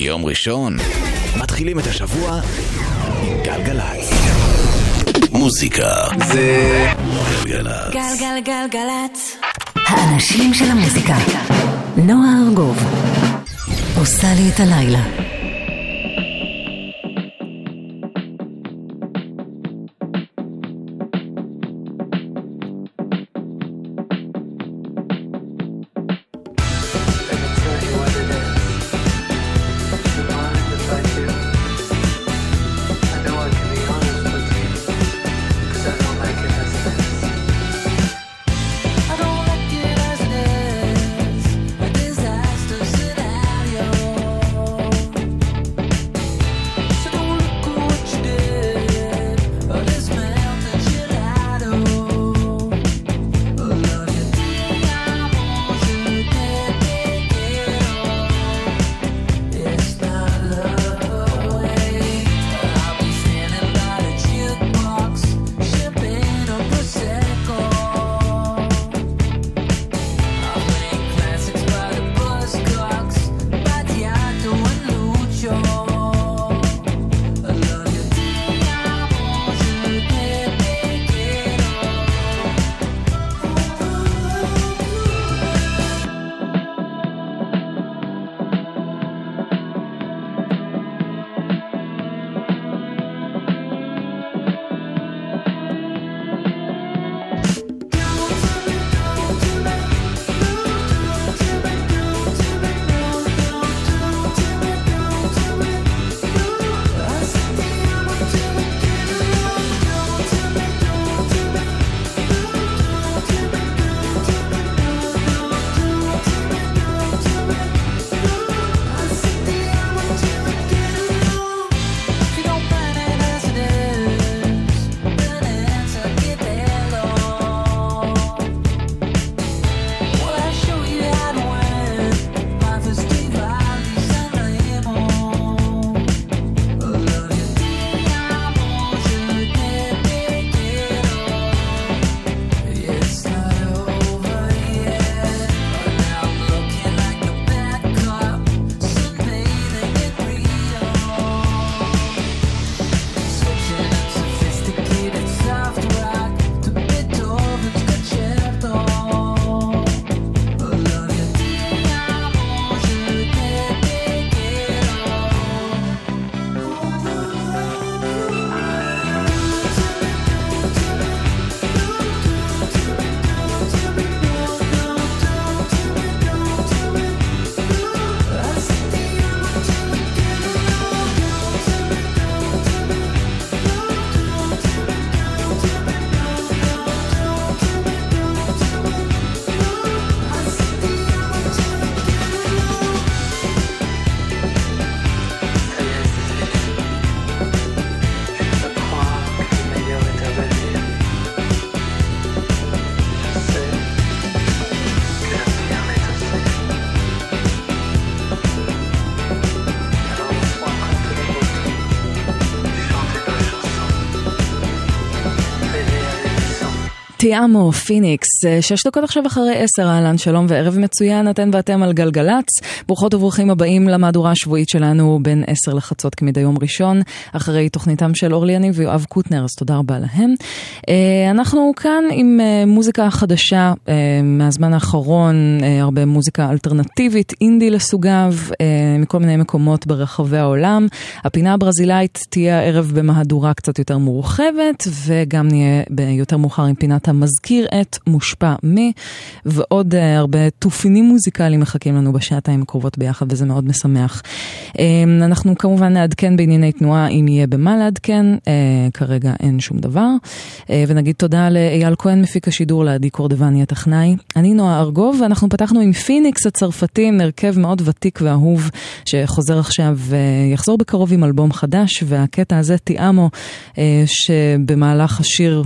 יום ראשון, מתחילים את השבוע עם גלגלצ. מוזיקה זה גלגלצ. גלגלגלגלצ. האנשים של המוזיקה. נועה ארגוב עושה לי את הלילה. תיאמו, פיניקס, אה, שש דקות עכשיו אחרי עשר, אהלן, שלום וערב מצוין, אתן ואתם על גלגלצ. ברוכות וברוכים הבאים למהדורה השבועית שלנו בין עשר לחצות כמדי יום ראשון, אחרי תוכניתם של אורלי יניב ויואב קוטנר, אז תודה רבה להם. אה, אנחנו כאן עם אה, מוזיקה חדשה מהזמן האחרון, הרבה מוזיקה אלטרנטיבית, אינדי לסוגיו, מכל מיני מקומות ברחבי העולם. הפינה הברזילאית תהיה הערב במהדורה קצת יותר מורחבת, וגם נהיה יותר מאוחר עם פינת המזכיר את, מושפע מ, ועוד uh, הרבה תופינים מוזיקליים מחכים לנו בשעתיים הקרובות ביחד, וזה מאוד משמח. Um, אנחנו כמובן נעדכן בענייני תנועה אם יהיה במה לעדכן, uh, כרגע אין שום דבר. Uh, ונגיד תודה לאייל כהן, מפיק השידור, לעדי קורדבני הטכנאי. אני נועה ארגוב, ואנחנו פתחנו עם פיניקס הצרפתים, הרכב מאוד ותיק ואהוב, שחוזר עכשיו, יחזור בקרוב עם אלבום חדש, והקטע הזה, תיאמו, שבמהלך השיר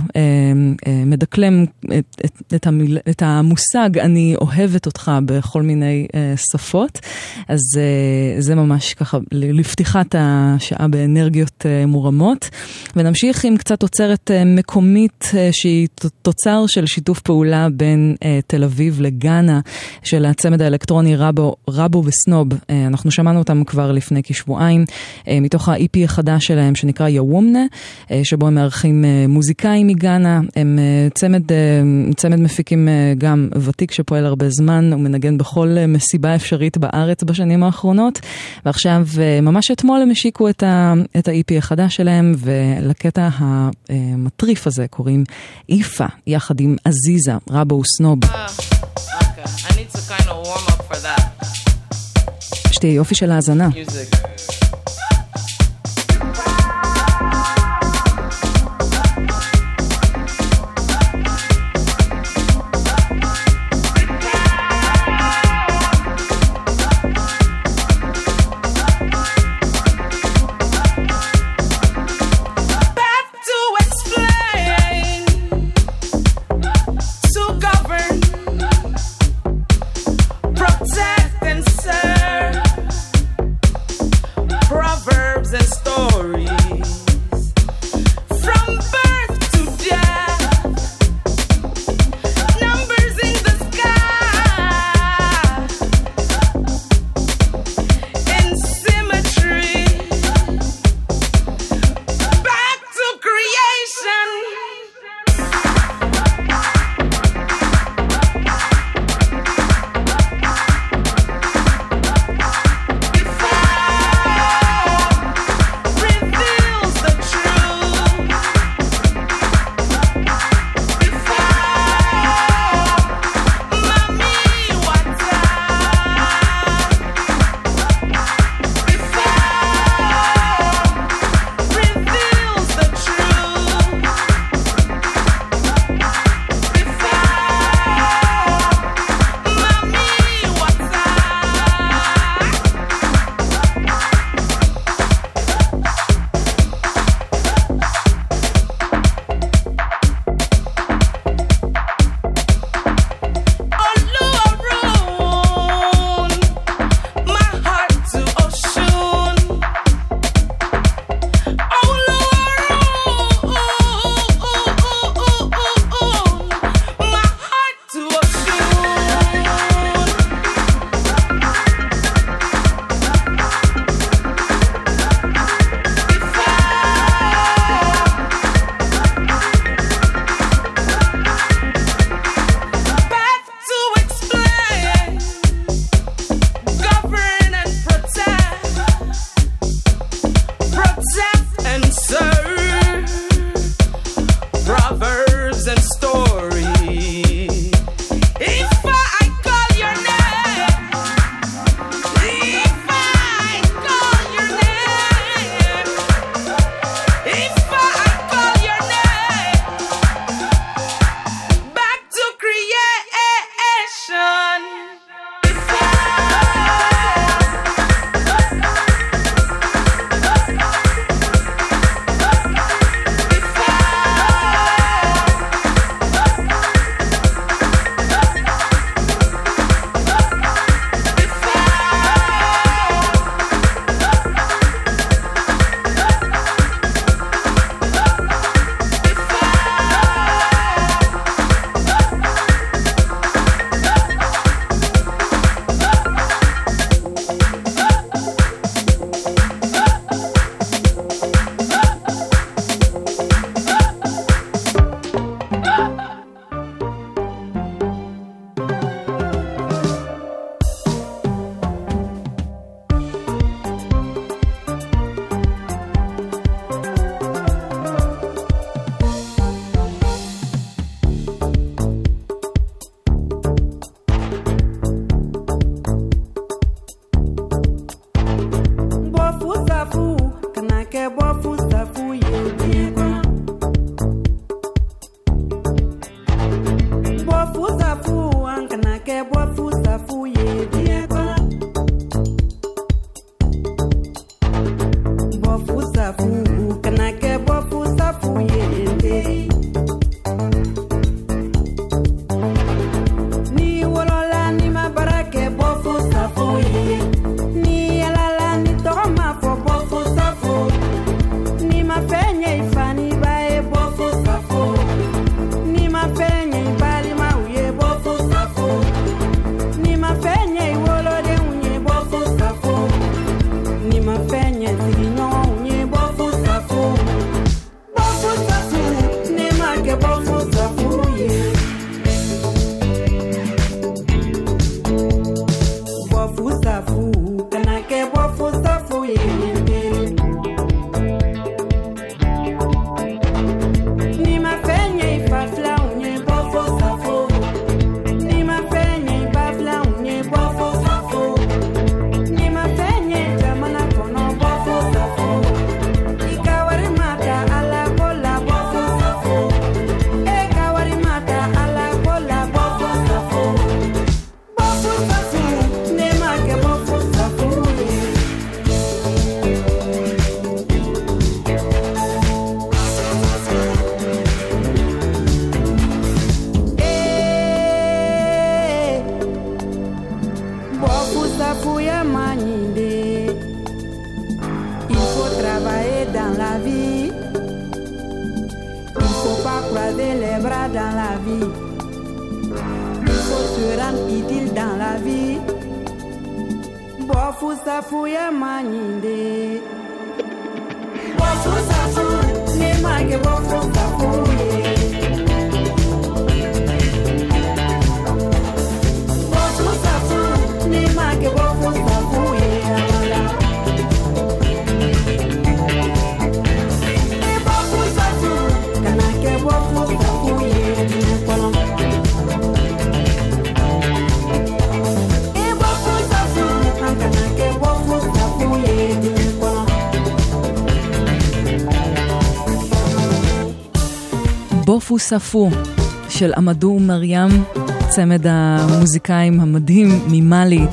מדקלם לדקלם את, את, את, המיל, את המושג אני אוהבת אותך בכל מיני uh, שפות, אז uh, זה ממש ככה לפתיחת השעה באנרגיות uh, מורמות. ונמשיך עם קצת תוצרת uh, מקומית uh, שהיא תוצר של שיתוף פעולה בין uh, תל אביב לגאנה, של הצמד האלקטרוני רבו, רבו וסנוב. Uh, אנחנו שמענו אותם כבר לפני כשבועיים, uh, מתוך ה-EP החדש שלהם שנקרא יוומנה, uh, שבו הם מארחים uh, מוזיקאים מגאנה, הם uh, צמד, uh, צמד מפיקים uh, גם ותיק שפועל הרבה זמן, הוא מנגן בכל uh, מסיבה אפשרית בארץ בשנים האחרונות, ועכשיו ממש אתמול הם השיקו את ה-EP החדש שלהם, ולקטע המטריף הזה קוראים איפה, יחד עם עזיזה, רבו וסנוב. Okay. שתהיה יופי של האזנה. Music. בופו ספו של עמדו מרים, צמד המוזיקאים המדהים ממאלי,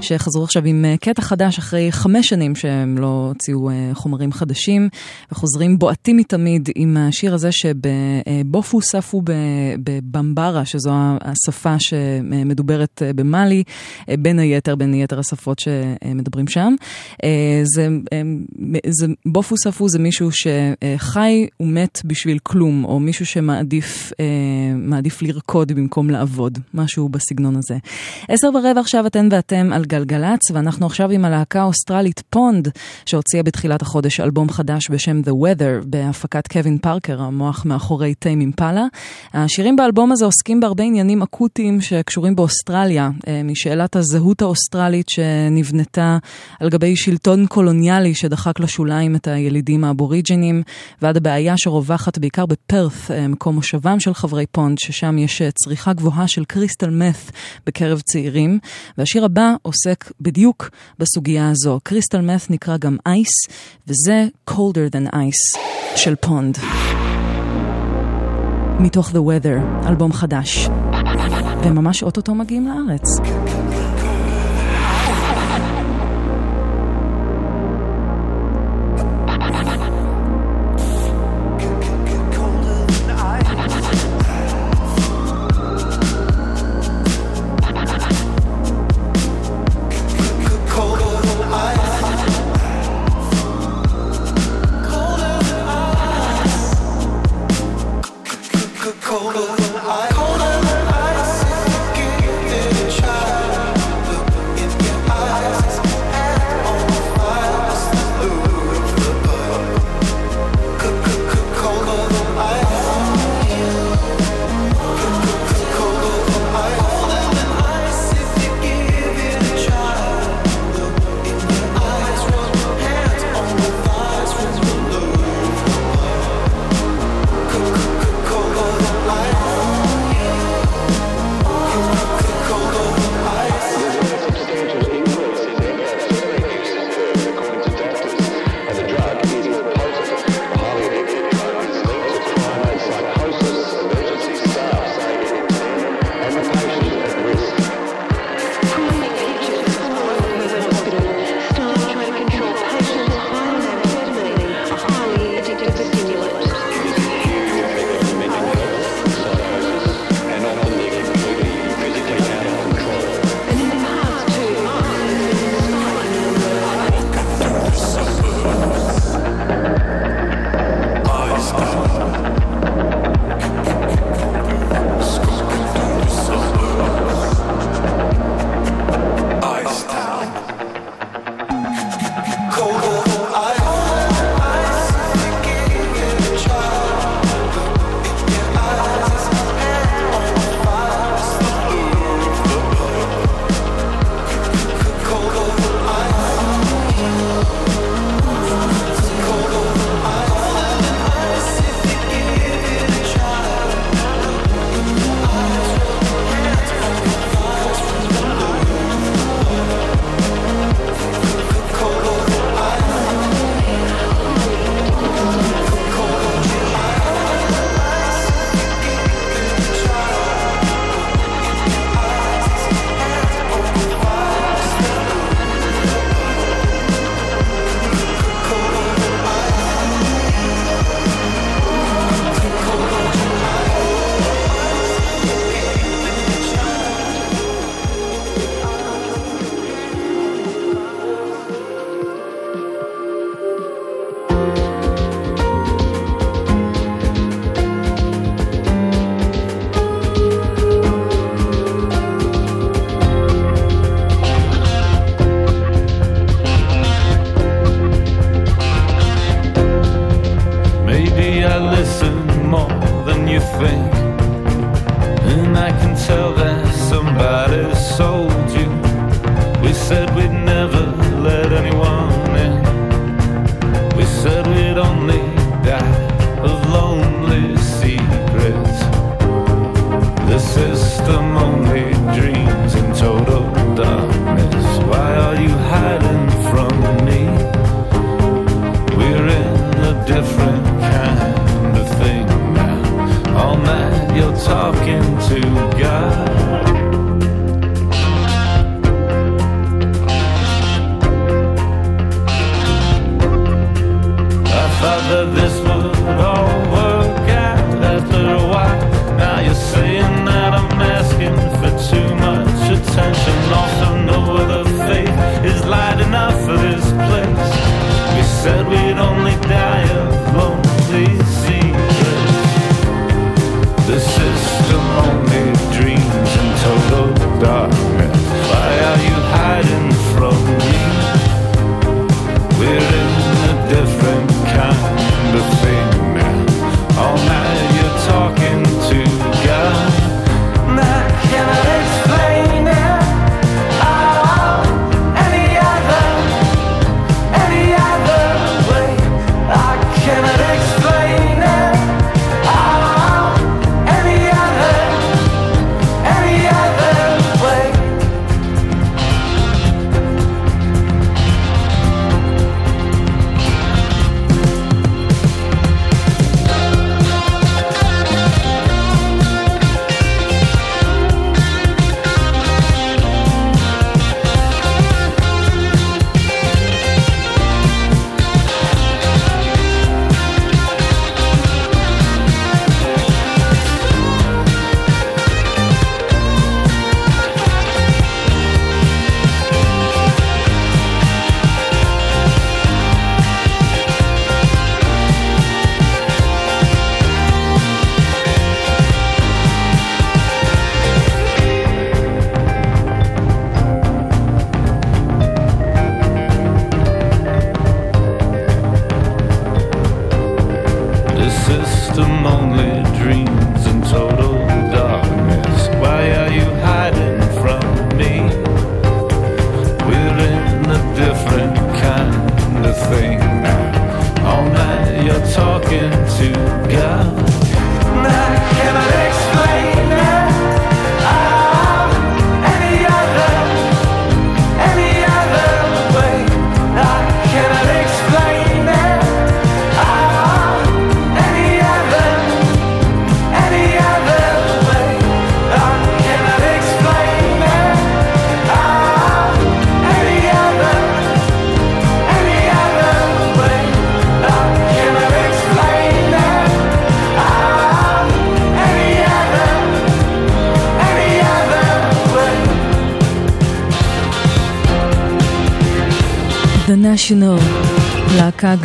שחזרו עכשיו עם אה, קטע חדש אחרי חמש שנים שהם לא הוציאו אה, חומרים חדשים, וחוזרים בועטים מתמיד עם השיר הזה שבופו ספו בבמברה, שזו השפה שמדוברת במאלי, בין היתר, בין יתר השפות שמדברים שם. אה, זה, אה, זה, בופו ספו זה מישהו שחי ומת בשביל כלום, או מישהו שמעדיף אה, לרקוד במקום לעבוד, משהו בסגנון הזה. עשר ורבע עכשיו אתן ואתם על גלגלצ, ואנחנו עכשיו עם הלהקה האוסטרלית פונד, שהוציאה בתחילת החודש אלבום חדש בשם The Weather, בהפקת קווין פארקר, המוח מאחורי טיים אימפלה. השירים באלבום הזה עוסקים בהרבה עניינים אקוטיים שקשורים באוסטרליה, אה, משאלת הזהות האוסטרלית שנבנתה על גבי שלטון קולוניאלי שדחק לשוליים את הילידים האבוריג'ינים, ועד הבעיה שרווחת בעיקר בפרת, אה, מקום מושבם של חברי פונד, ששם יש אה, צריכה גבוהה של קריסטל מת בקרב צעירים. והשיר הבא עוסק בדיוק בסוגיה הזו. קריסטל מת נקרא גם אייס, וזה colder than ice של פונד. מתוך The Weather, אלבום חדש. וממש אוטוטו מגיעים לארץ.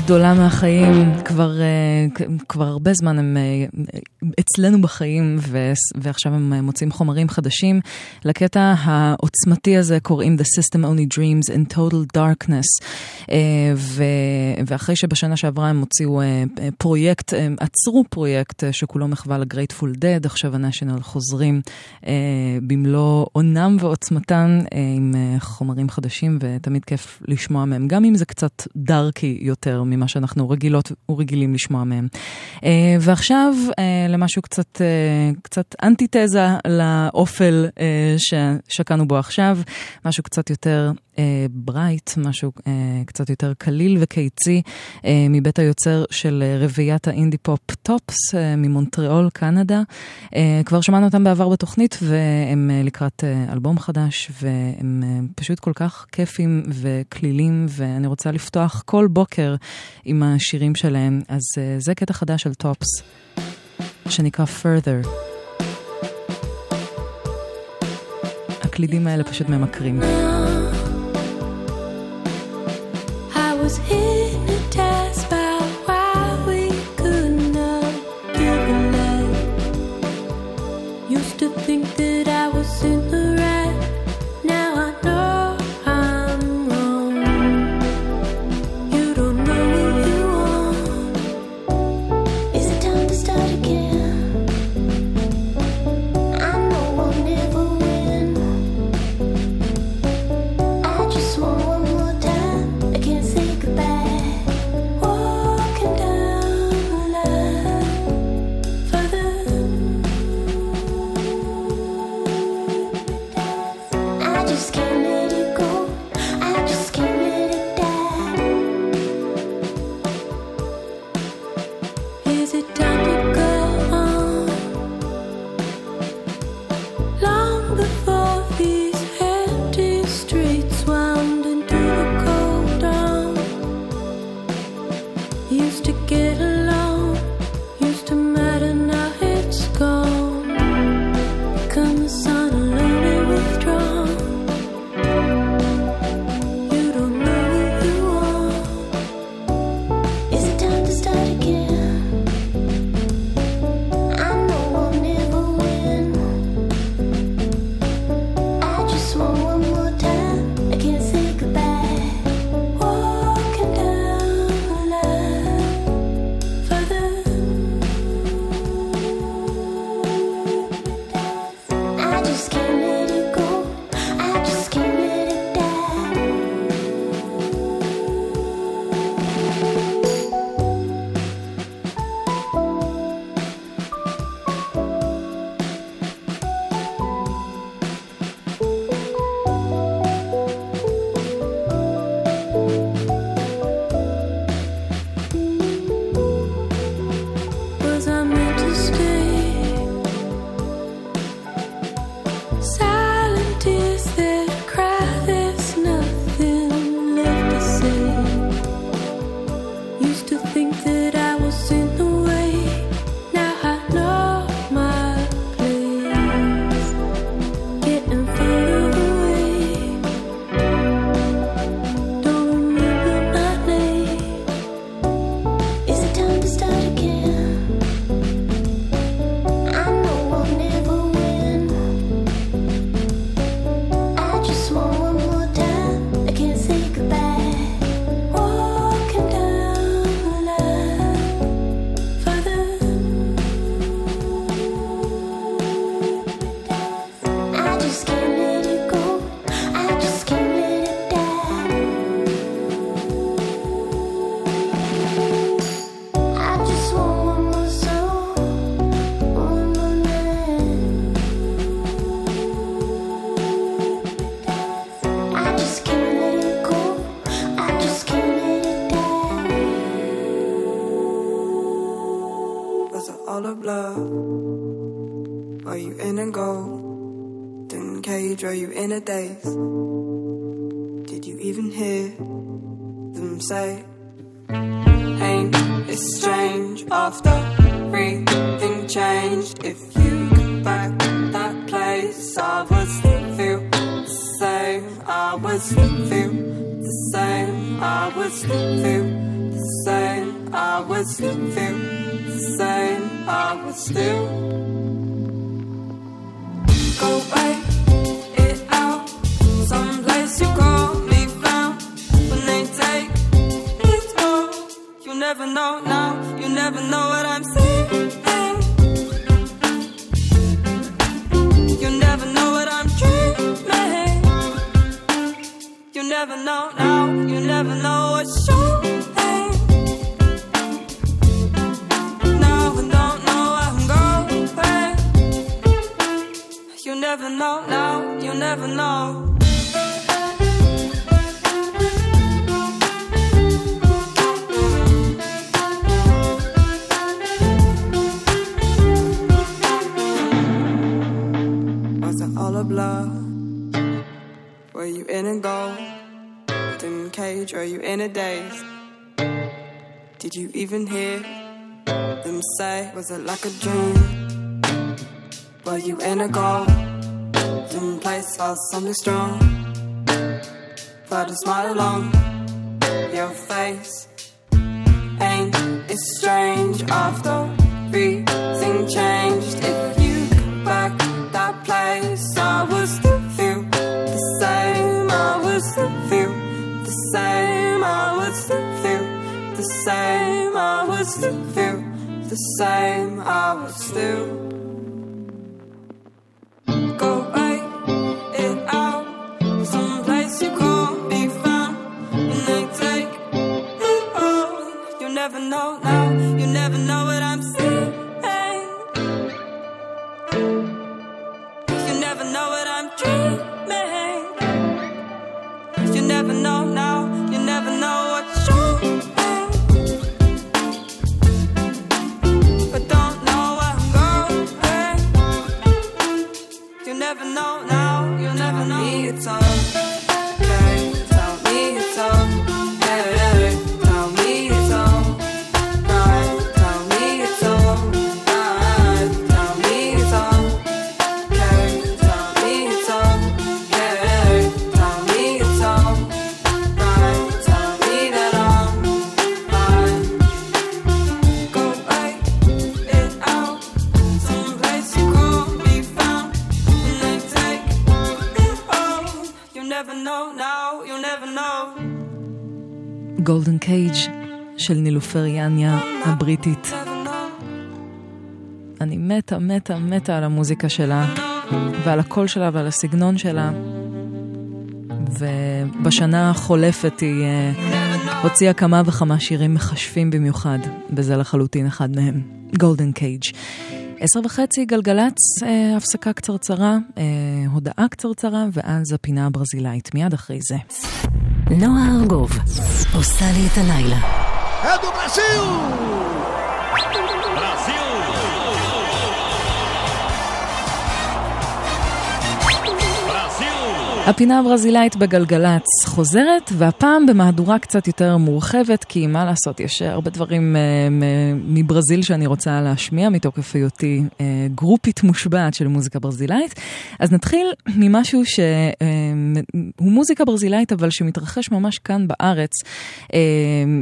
גדולה מהחיים, כבר, אה, כבר הרבה זמן הם אה, אצלנו בחיים, ועכשיו הם מוצאים חומרים חדשים. לקטע העוצמתי הזה קוראים The System Only Dreams in Total Darkness, אה, ואחרי שבשנה שעברה הם הוציאו פרויקט, הם עצרו פרויקט שכולו מחווה לגרייטפול דד, עכשיו ה-National חוזרים במלוא עונם ועוצמתם עם חומרים חדשים, ותמיד כיף לשמוע מהם, גם אם זה קצת דארקי יותר ממה שאנחנו רגילות ורגילים לשמוע מהם. ועכשיו, למשהו קצת, קצת אנטיתזה לאופל ששקענו בו עכשיו, משהו קצת יותר bright, משהו קצת יותר קליל וקיצי, מבית היוצר של רביעיית האינדי פופ TOPS ממונטריאול, קנדה. כבר שמענו אותם בעבר בתוכנית והם לקראת אלבום חדש והם פשוט כל כך כיפים וקלילים ואני רוצה לפתוח כל בוקר עם השירים שלהם, אז זה קטע חדש של טופס. שנקרא Further. הקלידים האלה פשוט ממכרים. was here love? Are you in a golden cage? Are you in a daze? Did you even hear them say? Ain't it strange after everything changed? If you go back that place, I would feel the same. I would feel the same. I would feel the same. I would feel same. I would still go away it out. Someplace you call me found when they take it all. You never know now. You never know what I'm saying. You never know what I'm dreaming. You never know now. You never know what's never know. Was it all a blur? Were you in a golden cage? Were you in a daze? Did you even hear them say? Was it like a dream? Were you in a golden place? Felt something strong. Felt a smile along your face. Ain't it strange after everything changed? If you go back that place, I would still feel the same. I would still feel the same. I would still feel the same. I would still feel the same. I would still never know now. You never know what I'm saying. You never know what I'm dreaming. You never know now. You never know what's showing. Golden Cage של נילופר יניה הבריטית. אני מתה, מתה, מתה על המוזיקה שלה, ועל הקול שלה ועל הסגנון שלה. ובשנה החולפת היא אה, הוציאה כמה וכמה שירים מכשפים במיוחד, וזה לחלוטין אחד מהם, Golden Cage. עשר וחצי גלגלצ, אה, הפסקה קצרצרה, אה, הודעה קצרצרה, ואז הפינה הברזילאית, מיד אחרי זה. נועה ארגוב עושה לי את הלילה. É do הפינה הברזילאית בגלגלצ חוזרת, והפעם במהדורה קצת יותר מורחבת, כי מה לעשות, יש הרבה דברים uh, מברזיל שאני רוצה להשמיע מתוקף היותי uh, גרופית מושבעת של מוזיקה ברזילאית. אז נתחיל ממשהו שהוא אה, מוזיקה ברזילאית, אבל שמתרחש ממש כאן בארץ. אה,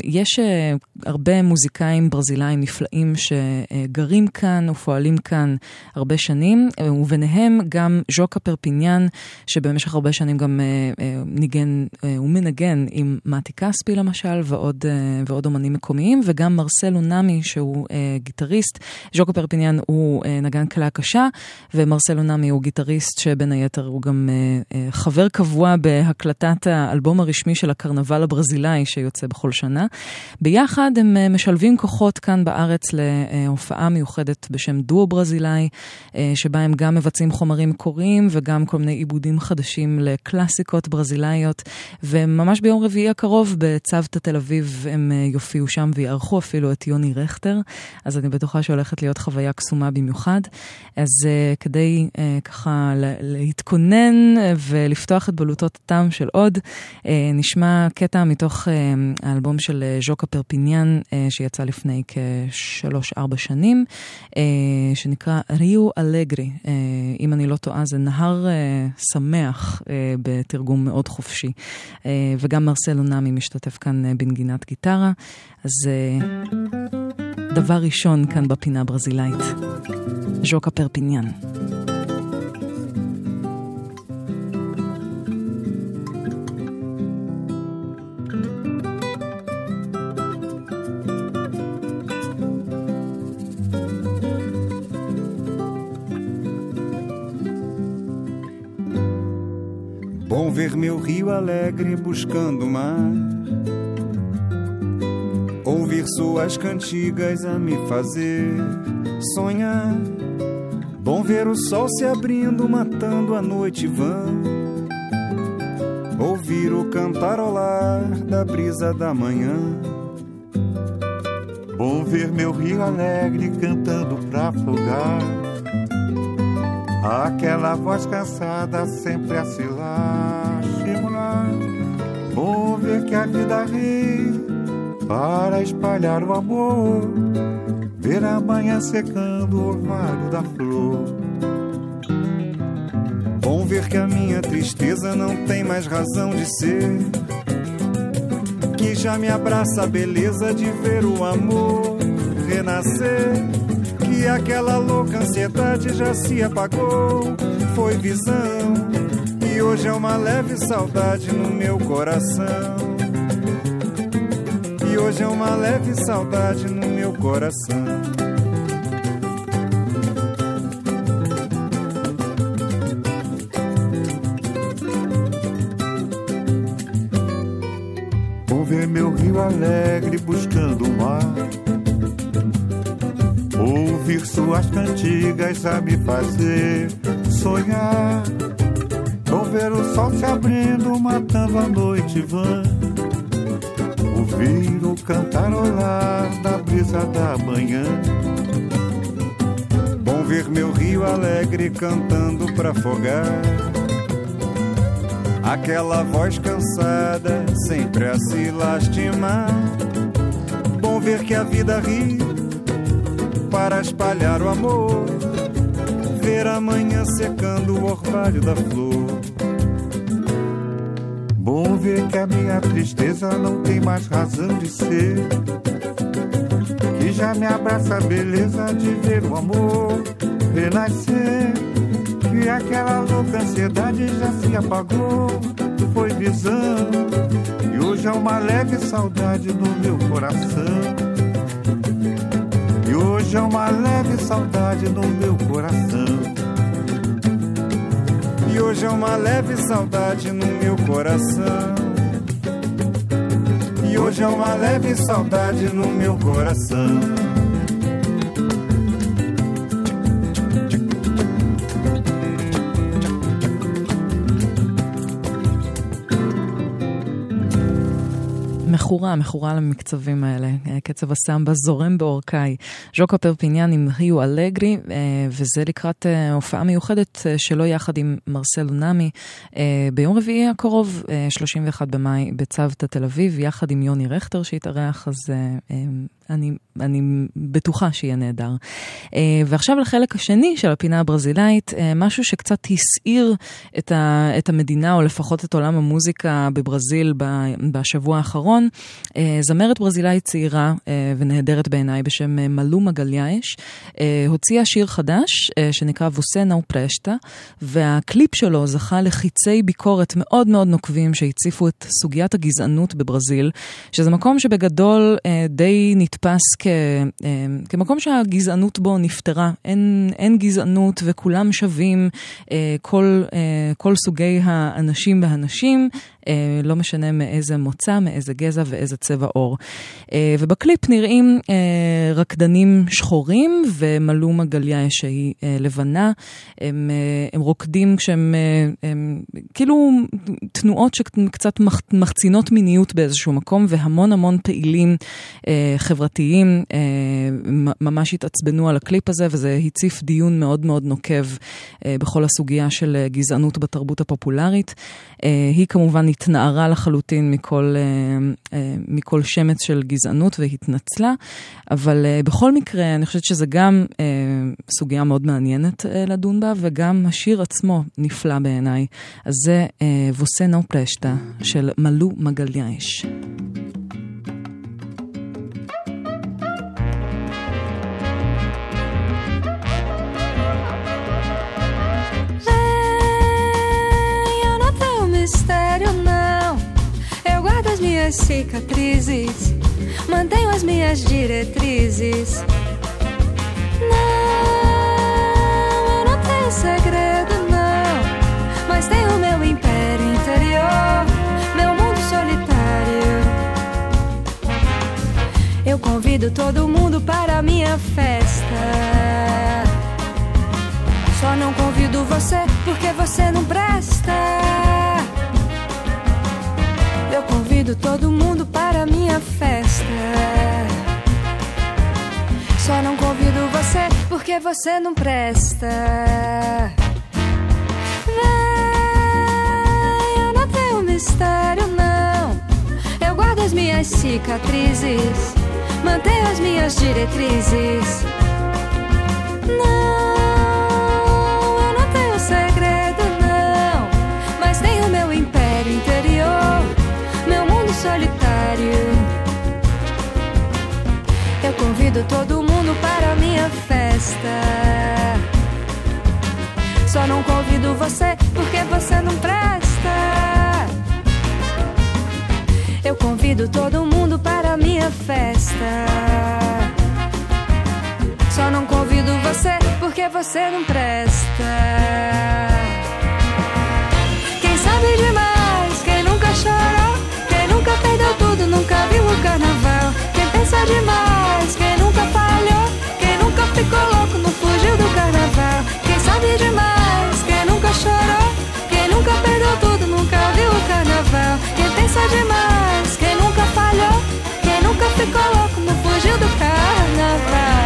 יש אה, הרבה מוזיקאים ברזילאים נפלאים שגרים כאן ופועלים כאן הרבה שנים, אה, וביניהם גם ז'וקה פרפיניאן, שבמשך הרבה שנים גם אה, אה, ניגן אה, ומנגן עם מתי כספי למשל, ועוד, ועוד אומנים מקומיים, וגם מרסלו נמי שהוא גיטריסט. ז'וקה פרפיניאן הוא נגן כלי הקשה, ומרסלו נמי הוא גיטריסט שבין היתר הוא גם חבר קבוע בהקלטת האלבום הרשמי של הקרנבל הברזילאי שיוצא בכל שנה. ביחד הם משלבים כוחות כאן בארץ להופעה מיוחדת בשם דואו ברזילאי, שבה הם גם מבצעים חומרים מקוריים וגם כל מיני עיבודים חדשים של קלאסיקות ברזילאיות, וממש ביום רביעי הקרוב בצוותא תל אביב הם יופיעו שם ויארחו אפילו את יוני רכטר, אז אני בטוחה שהולכת להיות חוויה קסומה במיוחד. אז כדי ככה להתכונן ולפתוח את בלוטות הטעם של עוד, נשמע קטע מתוך האלבום של ז'וקה פרפיניאן שיצא לפני כשלוש-ארבע שנים, שנקרא ריו אלגרי. אם אני לא טועה, זה נהר שמח בתרגום מאוד חופשי. וגם מרסלו נאמי משתתף כאן בנגינת גיטרה. אז דבר ראשון כאן בפינה הברזילאית, ז'וקה פרפיניאן. Bom ver meu rio alegre buscando o mar. Ouvir suas cantigas a me fazer sonhar. Bom ver o sol se abrindo, matando a noite vã. Ouvir o cantarolar da brisa da manhã. Bom ver meu rio alegre cantando pra afogar Aquela voz cansada sempre a se lastimular. Vou ver que a vida ri para espalhar o amor. Ver a manhã secando o orvalho da flor. Bom ver que a minha tristeza não tem mais razão de ser. Que já me abraça a beleza de ver o amor renascer que aquela louca ansiedade já se apagou. Foi visão, e hoje é uma leve saudade no meu coração. E hoje é uma leve saudade no meu coração. Vou ver meu rio alegre Ouvir suas cantigas a me fazer sonhar. Ou ver o sol se abrindo, matando a noite vã. Ouvir o cantarolar da brisa da manhã. Bom ver meu rio alegre cantando pra afogar. Aquela voz cansada, sempre a se lastimar. Bom ver que a vida ri para espalhar o amor. Ver a manhã secando o orvalho da flor. Bom ver que a minha tristeza não tem mais razão de ser. Que já me abraça a beleza de ver o amor renascer. Que aquela louca ansiedade já se apagou. Foi visão. E hoje é uma leve saudade no meu coração hoje é uma leve saudade no meu coração. E hoje é uma leve saudade no meu coração. E hoje é uma leve saudade no meu coração. מכורה, מכורה למקצבים האלה. קצב הסמבה זורם בעורקיי. ז'וקה פרפיניאן עם ריו אלגרי, אה, וזה לקראת אה, הופעה מיוחדת אה, שלו יחד עם מרסל נאמי ביום רביעי הקרוב, 31 במאי, בצוותא תל אביב, יחד עם יוני רכטר שהתארח, אז אני, אני בטוחה שיהיה נהדר. ועכשיו לחלק השני של הפינה הברזילאית, משהו שקצת הסעיר את, ה, את המדינה, או לפחות את עולם המוזיקה בברזיל בשבוע האחרון. אה, זמרת ברזילאית צעירה אה, ונהדרת בעיניי בשם אה, מלומה גליאש, הוציאה שיר חדש שנקרא ווסנה ופרשטה, והקליפ שלו זכה לחיצי ביקורת מאוד מאוד נוקבים שהציפו את סוגיית הגזענות בברזיל, שזה מקום שבגדול די נתפס כ, כמקום שהגזענות בו נפתרה. אין, אין גזענות וכולם שווים, כל, כל סוגי האנשים והנשים. אה, לא משנה מאיזה מוצא, מאיזה גזע ואיזה צבע עור. אה, ובקליפ נראים אה, רקדנים שחורים ומאלו מגליאס שהיא לבנה. הם, הם רוקדים כשהם הם, כאילו תנועות שקצת מח, מחצינות מיניות באיזשהו מקום, והמון המון פעילים חברתיים ממש התעצבנו על הקליפ הזה, וזה הציף דיון מאוד מאוד נוקב בכל הסוגיה של גזענות בתרבות הפופולרית. היא כמובן התנערה לחלוטין מכל, אה, אה, מכל שמץ של גזענות והתנצלה, אבל אה, בכל מקרה, אני חושבת שזה גם סוגיה מאוד מעניינת לדון בה, וגם השיר עצמו נפלא בעיניי. אז זה אה, ווסנו פלשטה של מלו מגלייש. mistério, minhas cicatrizes, mantenho as minhas diretrizes. Não, eu não tenho segredo, não. Mas tenho meu império interior, meu mundo solitário. Eu convido todo mundo para a minha festa. Só não convido você porque você não presta. Convido todo mundo para minha festa. Só não convido você porque você não presta. Vem, eu não tenho mistério, não. Eu guardo as minhas cicatrizes, mantenho as minhas diretrizes. Não, convido todo mundo para minha festa. Só não convido você porque você não presta. Eu convido todo mundo para minha festa. Só não convido você porque você não presta. Quem sabe demais, quem nunca chorou, quem nunca perdeu tudo, nunca viu o carnaval. Quem pensa demais, louco, não fugiu do carnaval. Quem sabe demais, quem nunca chorou, quem nunca perdeu tudo, nunca viu o carnaval. Quem pensa demais, quem nunca falhou, quem nunca ficou louco, não fugiu do carnaval.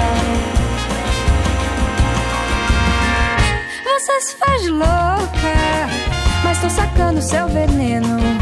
Você se faz louca, mas tô sacando seu veneno.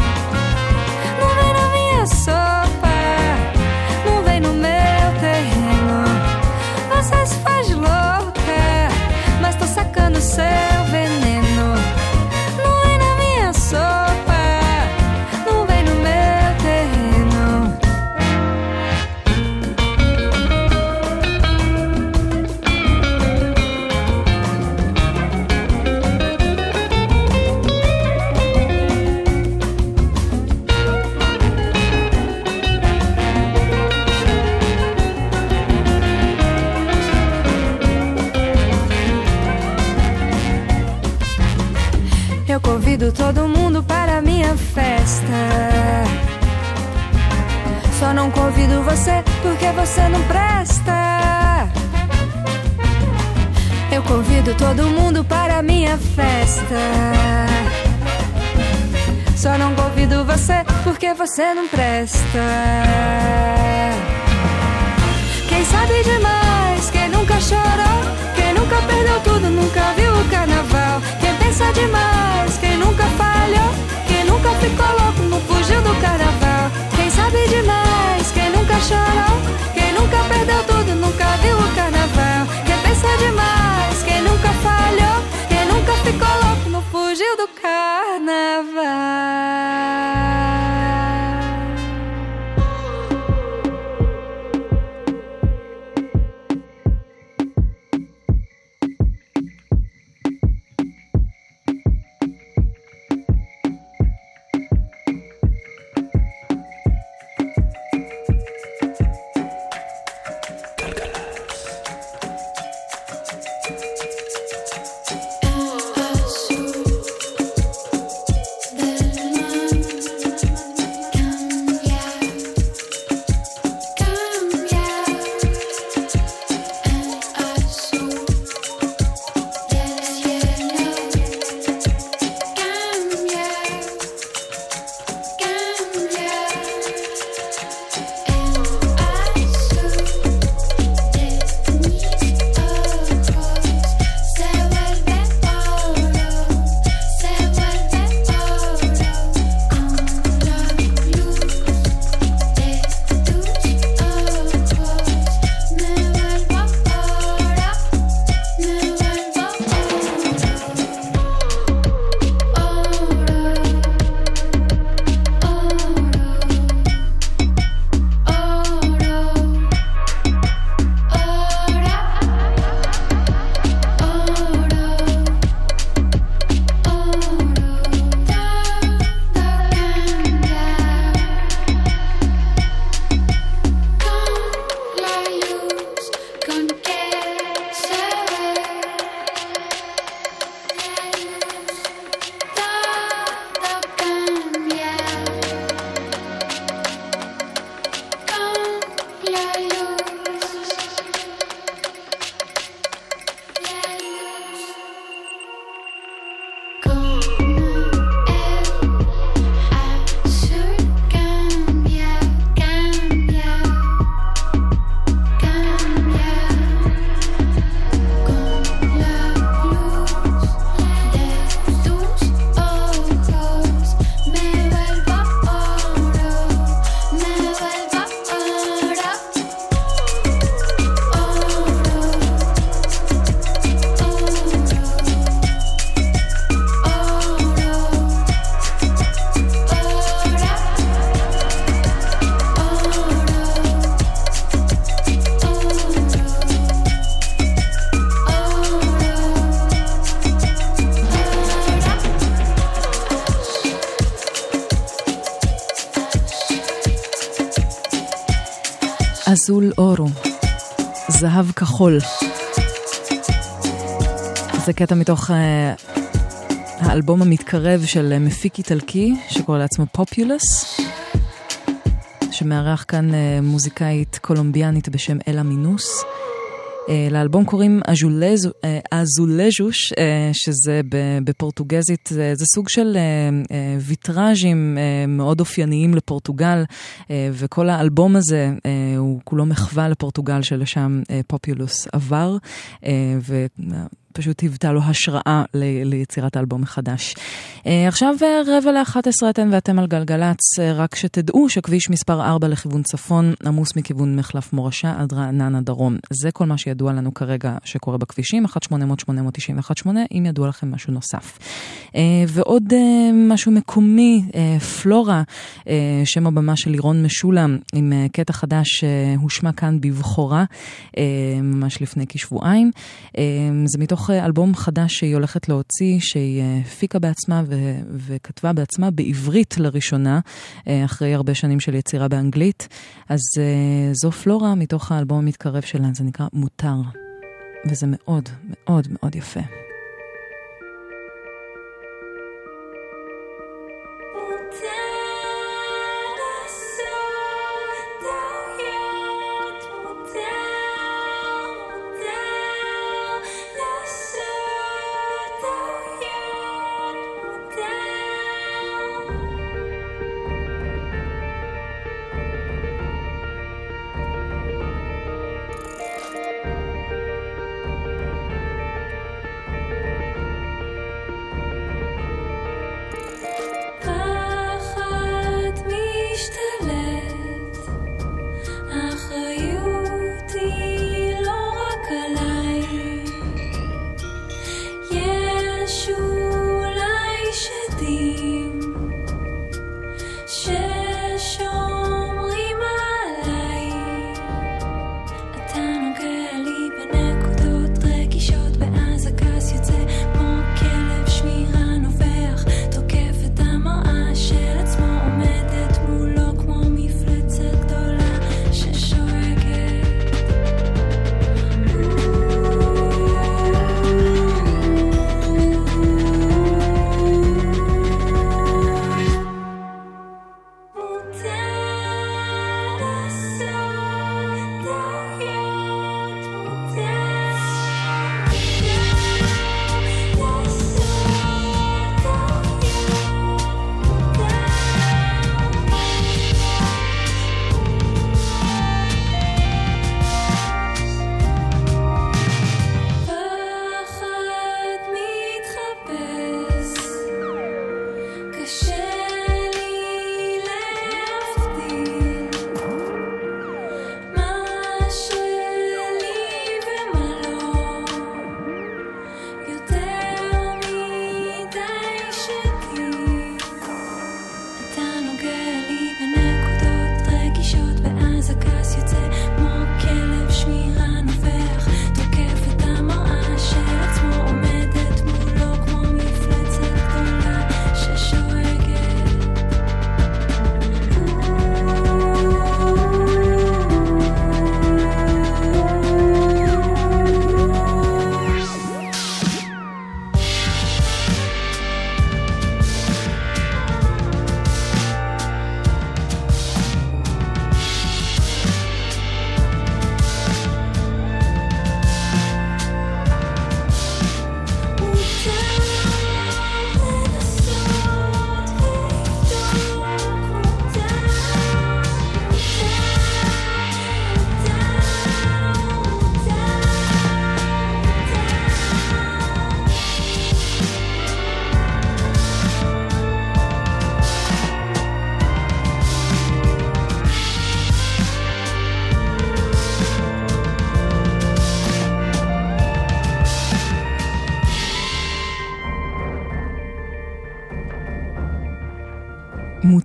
Convido você porque você não presta. Eu convido todo mundo para minha festa. Só não convido você porque você não presta. Quem sabe demais, quem nunca chorou, quem nunca perdeu tudo, nunca viu o carnaval. Quem pensa demais, quem nunca falhou, quem nunca ficou louco, não fugiu do carnaval. Quem sabe demais, chorou, quem nunca perdeu tudo, nunca viu o carnaval. Quem pensa demais, quem nunca falhou, quem nunca ficou louco, não fugiu do carnaval. אזול אורו, זהב כחול. זה קטע מתוך uh, האלבום המתקרב של uh, מפיק איטלקי שקורא לעצמו פופולוס, שמארח כאן uh, מוזיקאית קולומביאנית בשם אלה מינוס. Uh, לאלבום קוראים אזולז'וש, uh, שזה בפורטוגזית, זה, זה סוג של uh, uh, ויטראז'ים uh, מאוד אופייניים לפורטוגל, uh, וכל האלבום הזה uh, כולו מחווה לפורטוגל שלשם uh, פופולוס עבר, ו... פשוט היוותה לו השראה ל- ליצירת האלבום מחדש. Uh, עכשיו רבע ל-11 אתן ואתם על גלגלצ, uh, רק שתדעו שכביש מספר 4 לכיוון צפון עמוס מכיוון מחלף מורשה עד רעננה דרום. זה כל מה שידוע לנו כרגע שקורה בכבישים, 1-800-891-8, אם ידוע לכם משהו נוסף. ועוד משהו מקומי, פלורה, שם הבמה של לירון משולם, עם קטע חדש שהושמע כאן בבכורה, ממש לפני כשבועיים. זה מתוך... אלבום חדש שהיא הולכת להוציא, שהיא הפיקה בעצמה ו- וכתבה בעצמה בעברית לראשונה, אחרי הרבה שנים של יצירה באנגלית. אז זו פלורה מתוך האלבום המתקרב שלה, זה נקרא מותר. וזה מאוד מאוד מאוד יפה.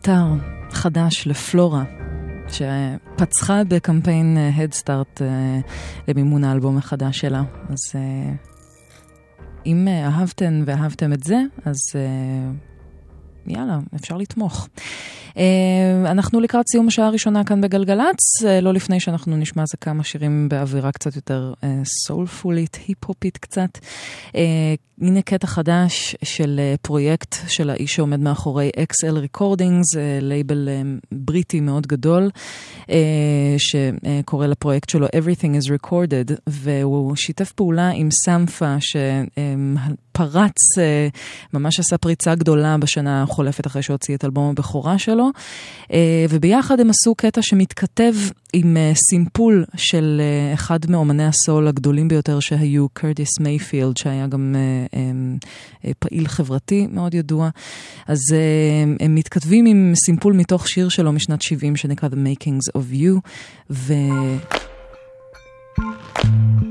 חומר חדש לפלורה, שפצחה בקמפיין הדסטארט למימון האלבום החדש שלה. אז אם אהבתן ואהבתם את זה, אז יאללה, אפשר לתמוך. אה, אנחנו לקראת סיום השעה הראשונה כאן בגלגלצ, אה, לא לפני שאנחנו נשמע איזה כמה שירים באווירה קצת יותר סולפולית, אה, היפ-הופית קצת. הנה קטע חדש של פרויקט של האיש שעומד מאחורי XL Recordings, לייבל בריטי מאוד גדול, שקורא לפרויקט שלו Everything is Recorded, והוא שיתף פעולה עם סמפה, שפרץ, ממש עשה פריצה גדולה בשנה החולפת אחרי שהוציא את אלבום הבכורה שלו. וביחד הם עשו קטע שמתכתב עם סימפול של אחד מאומני הסול הגדולים ביותר שהיו, קרטיס מייפילד, שהיה גם פעיל חברתי מאוד ידוע. אז הם מתכתבים עם סימפול מתוך שיר שלו משנת 70 שנקרא The Makings of You,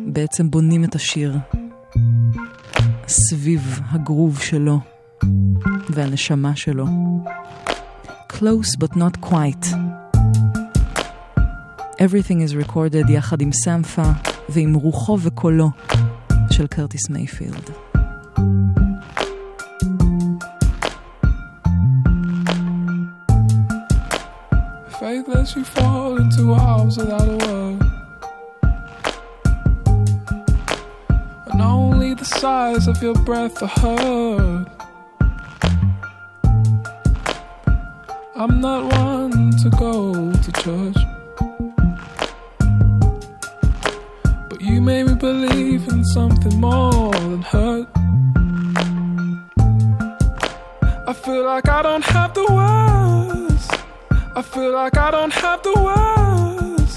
ובעצם בונים את השיר סביב הגרוב שלו והנשמה שלו. Close but not quite. Everything is recorded יחד עם סמפה ועם רוחו וקולו של קרטיס מייפילד. Faith lets you fall into arms without a word. And only the size of your breath are heard. I'm not one to go to church. But you made me believe in something more than hurt. I feel like I don't have the words. I feel like I don't have the words.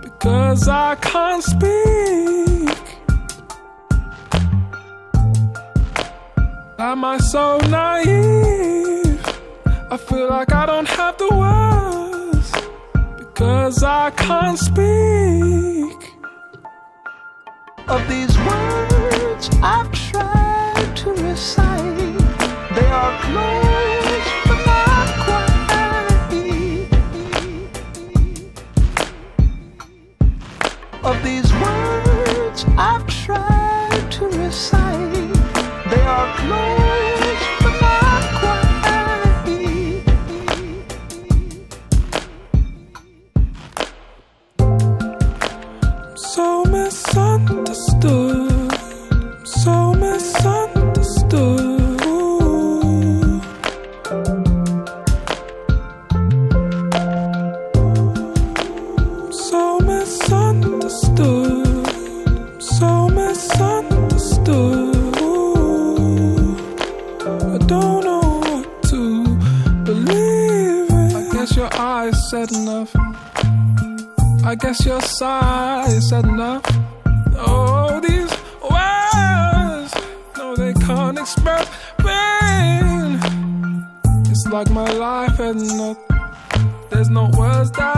Because I can't speak. Am I so naive? I feel like I don't have the words because I can't speak. Of these words I've tried to recite, they are close but not quite. Of these words I've tried to recite, they are close said enough. I guess your size said enough. Oh, these words, no, they can't express pain. It's like my life had not. There's no words that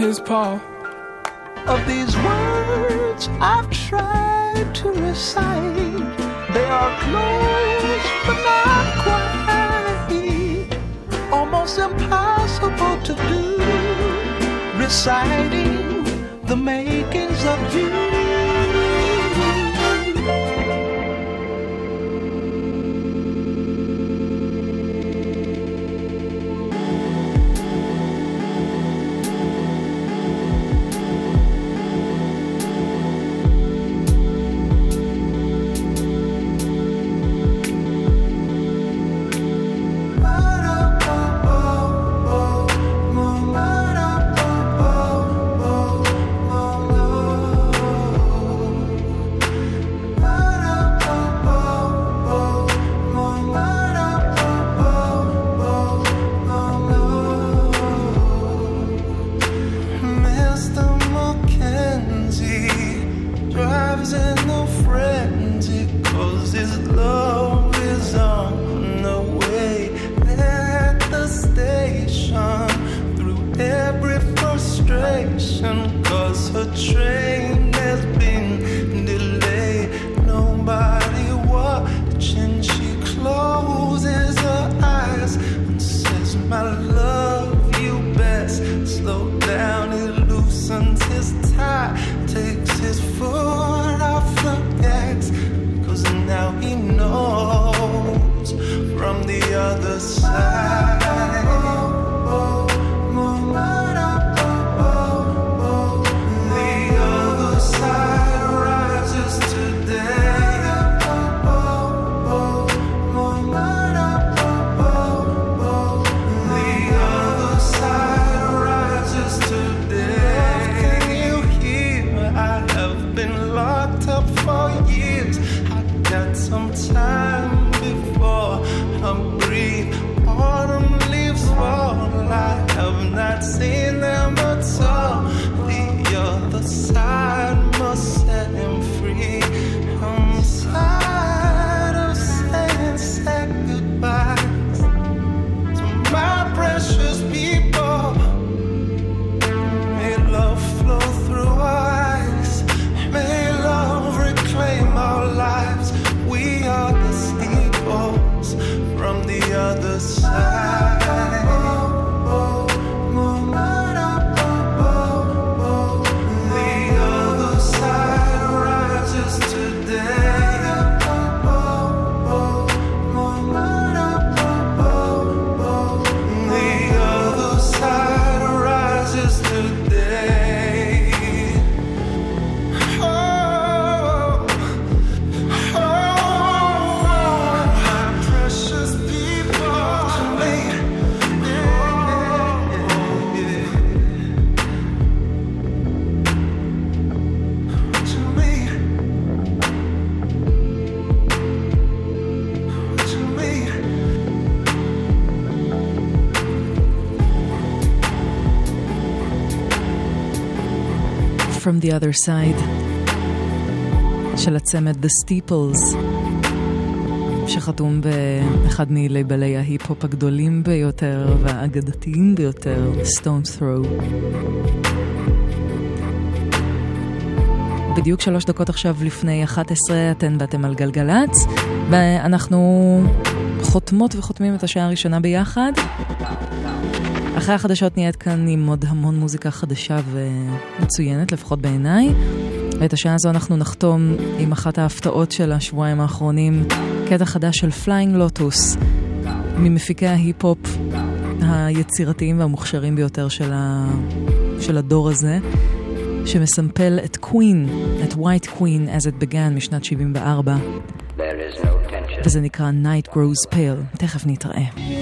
his paw. Of these words I've tried to recite, they are close but not quite. Almost impossible to do, reciting the makings of you. The other side של הצמד The Steeples שחתום באחד מלייבלי ההיפ-הופ הגדולים ביותר והאגדתיים ביותר, Stone Throw. בדיוק שלוש דקות עכשיו לפני 11 אתן ואתם על גלגלצ ואנחנו חותמות וחותמים את השעה הראשונה ביחד. אחרי החדשות נהיה כאן עם עוד המון מוזיקה חדשה ומצוינת, לפחות בעיניי. ואת השעה הזו אנחנו נחתום עם אחת ההפתעות של השבועיים האחרונים, קטע חדש של פליינג לוטוס, ממפיקי ההיפ-הופ היצירתיים והמוכשרים ביותר של, ה... של הדור הזה, שמסמפל את קווין, את White Queen as it began משנת 74, וזה נקרא Night Grows Pale. תכף נתראה.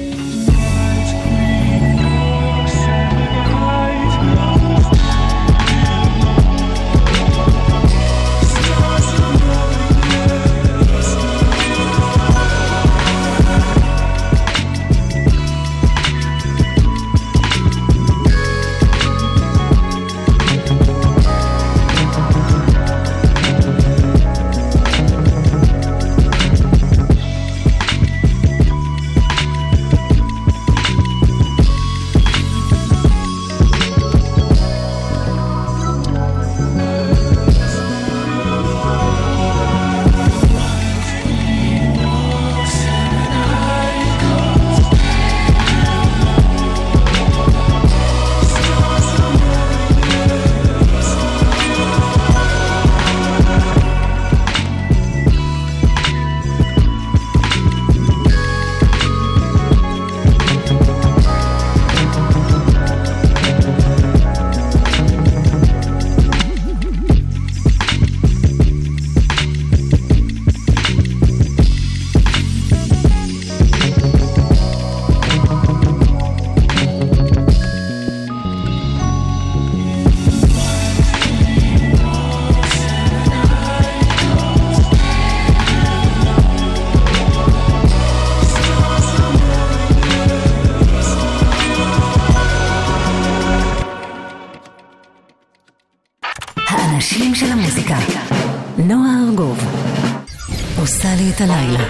האנשים של המוזיקה. נועה ארגוב עושה לי את הלילה.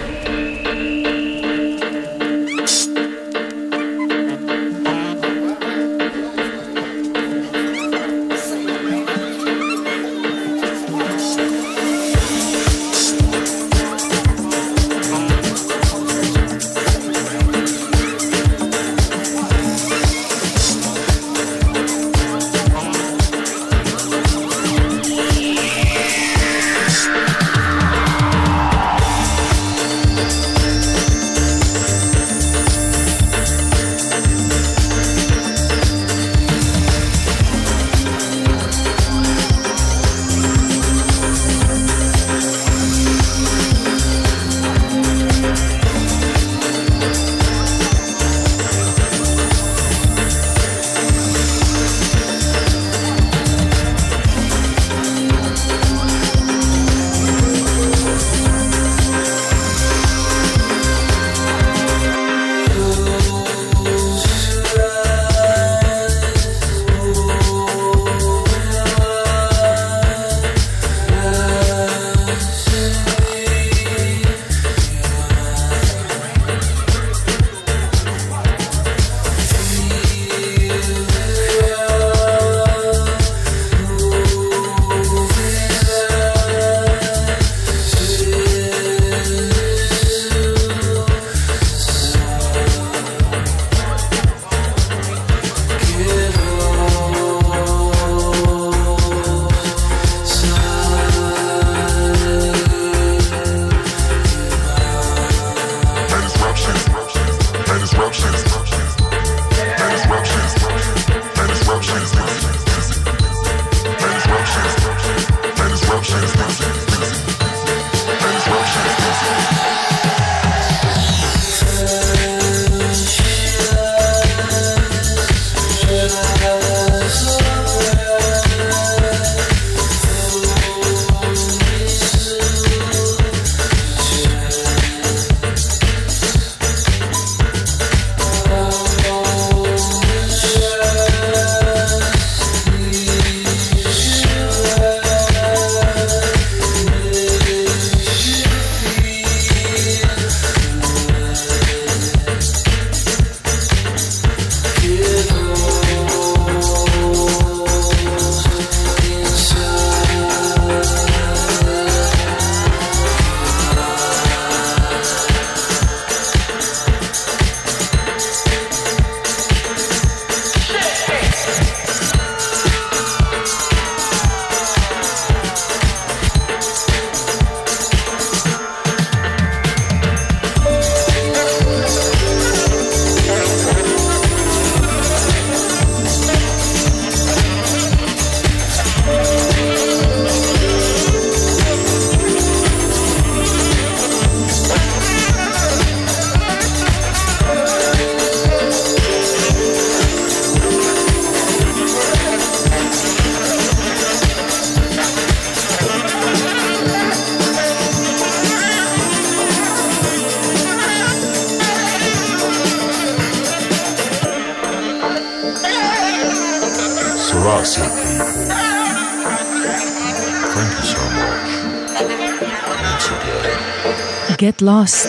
Get lost.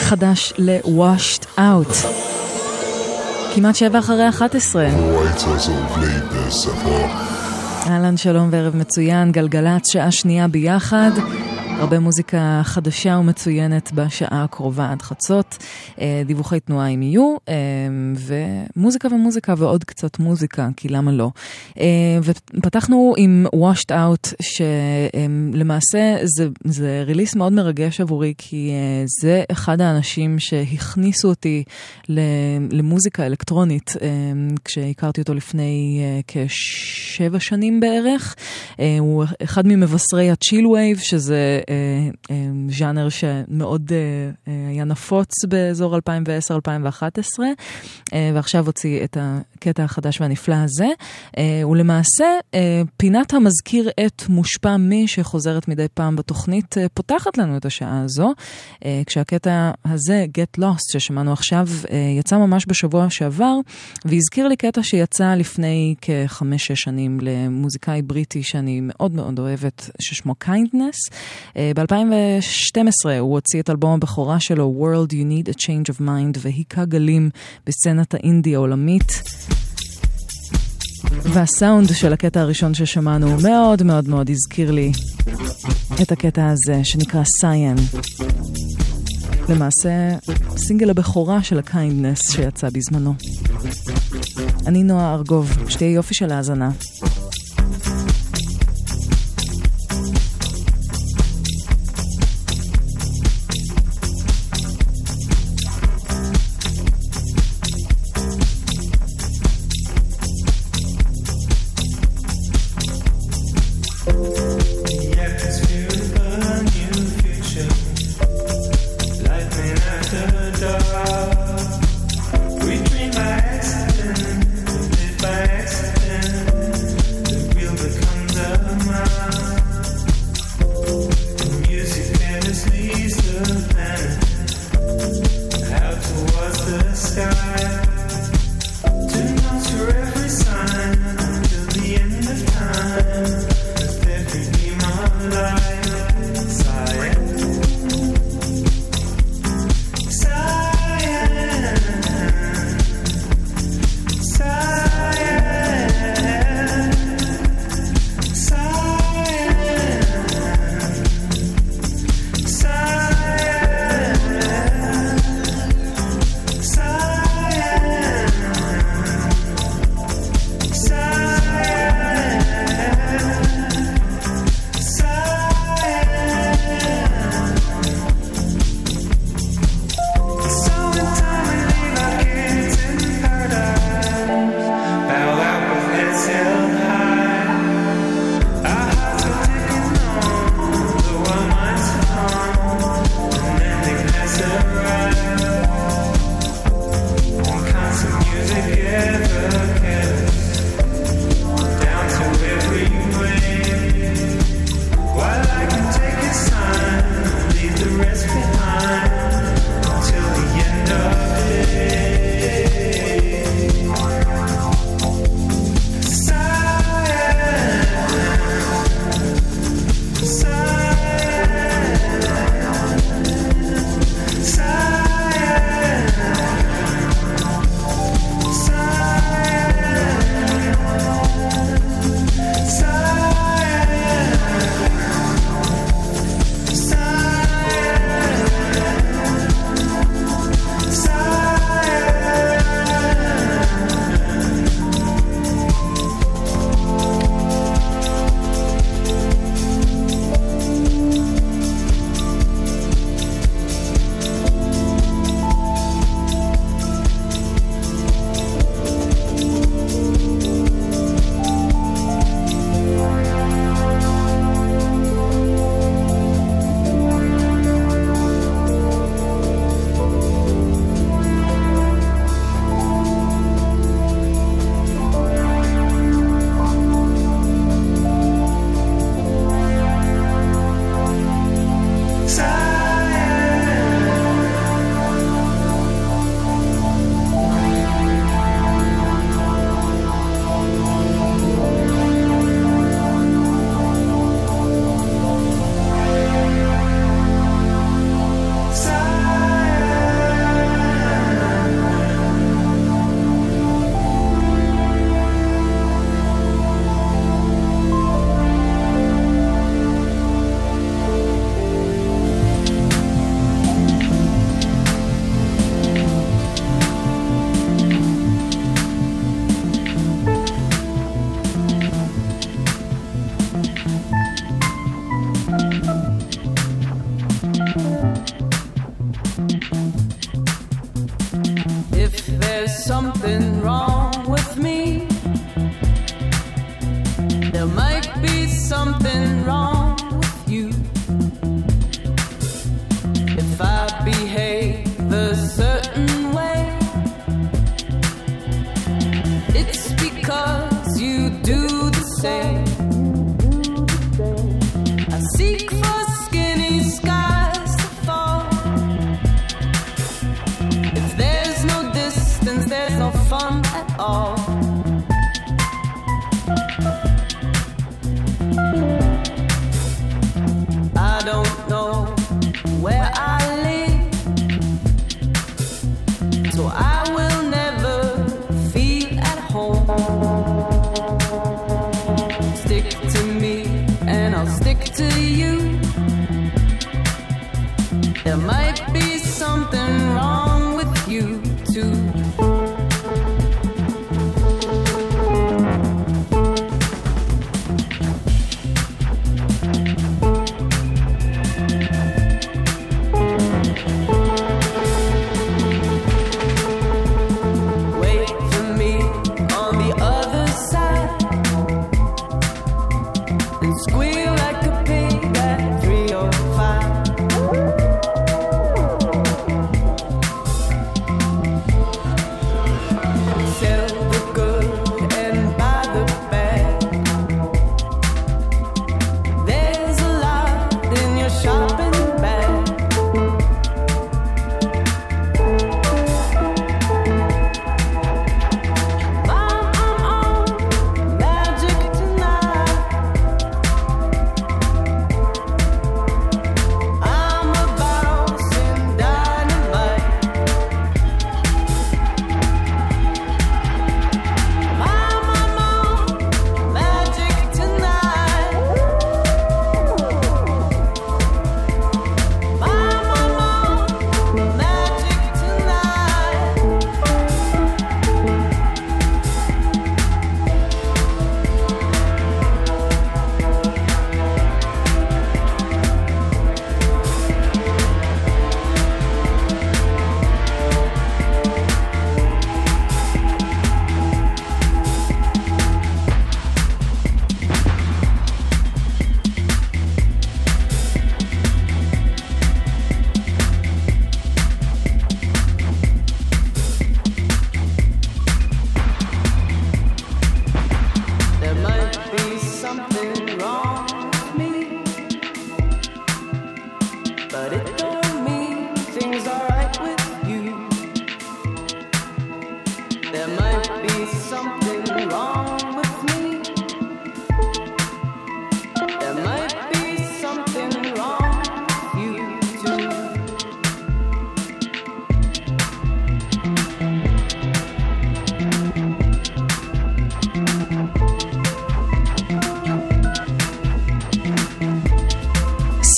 חדש ל-washed out. כמעט שבע אחרי 11. אהלן, שלום וערב מצוין, גלגלצ, שעה שנייה ביחד. הרבה מוזיקה חדשה ומצוינת בשעה הקרובה עד חצות. אה, דיווחי תנועה אם יהיו, אה, ומוזיקה ומוזיקה ועוד קצת מוזיקה, כי למה לא. אה, ופתחנו עם Washed Out, שלמעשה זה, זה ריליס מאוד מרגש עבורי, כי זה אחד האנשים שהכניסו אותי למוזיקה אלקטרונית, כשהכרתי אותו לפני כשבע שנים בערך. הוא אחד ממבשרי ה chillwave, שזה ז'אנר שמאוד אה, היה נפוץ באזור 2010-2011, ועכשיו הוציא את הקטע החדש והנפלא הזה. ולמעשה, פינת המזכיר את מושפע מ-, שחוזרת מדי פעם בתוכנית, פותחת לנו את השעה הזו, כשהקטע הזה, Get Lost, ששמענו עכשיו, יצא ממש בשבוע שעבר, והזכיר לי קטע שיצא לפני כחמש-שש שנים למוזיקאי בריטי שאני מאוד מאוד אוהבת, ששמו Kindness. ב-2012 הוא הוציא את אלבום הבכורה שלו, World You Need a Change of Mind, והיכה גלים בסצנת האינדי העולמית. והסאונד של הקטע הראשון ששמענו מאוד מאוד מאוד הזכיר לי את הקטע הזה שנקרא Cyan. למעשה, סינגל הבכורה של ה Kindness שיצא בזמנו. אני נועה ארגוב, שתהיה יופי של האזנה.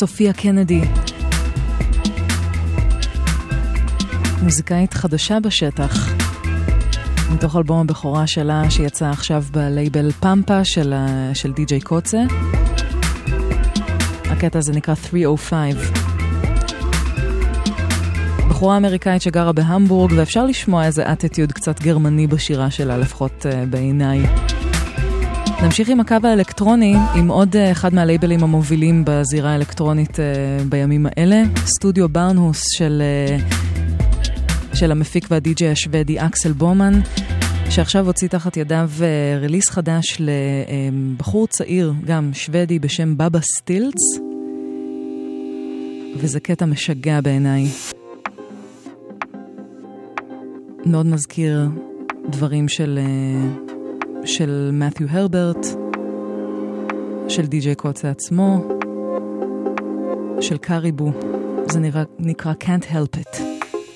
סופיה קנדי. מוזיקאית חדשה בשטח. מתוך אלבום הבכורה שלה שיצא עכשיו בלייבל פמפה של, של די.ג'יי קוצה. הקטע הזה נקרא 305. בחורה אמריקאית שגרה בהמבורג, ואפשר לשמוע איזה אטיטיוד קצת גרמני בשירה שלה, לפחות uh, בעיניי. נמשיך עם הקו האלקטרוני, עם עוד uh, אחד מהלייבלים המובילים בזירה האלקטרונית uh, בימים האלה, סטודיו ברנהוס של, uh, של המפיק והדי-ג'יי השוודי אקסל בומן, שעכשיו הוציא תחת ידיו ריליס חדש לבחור צעיר, גם שוודי בשם בבא סטילץ, וזה קטע משגע בעיניי. מאוד מזכיר דברים של... של מת'יו הרברט, של די.ג'יי קוצה עצמו, של קריבו. זה נראה, נקרא Can't Help It.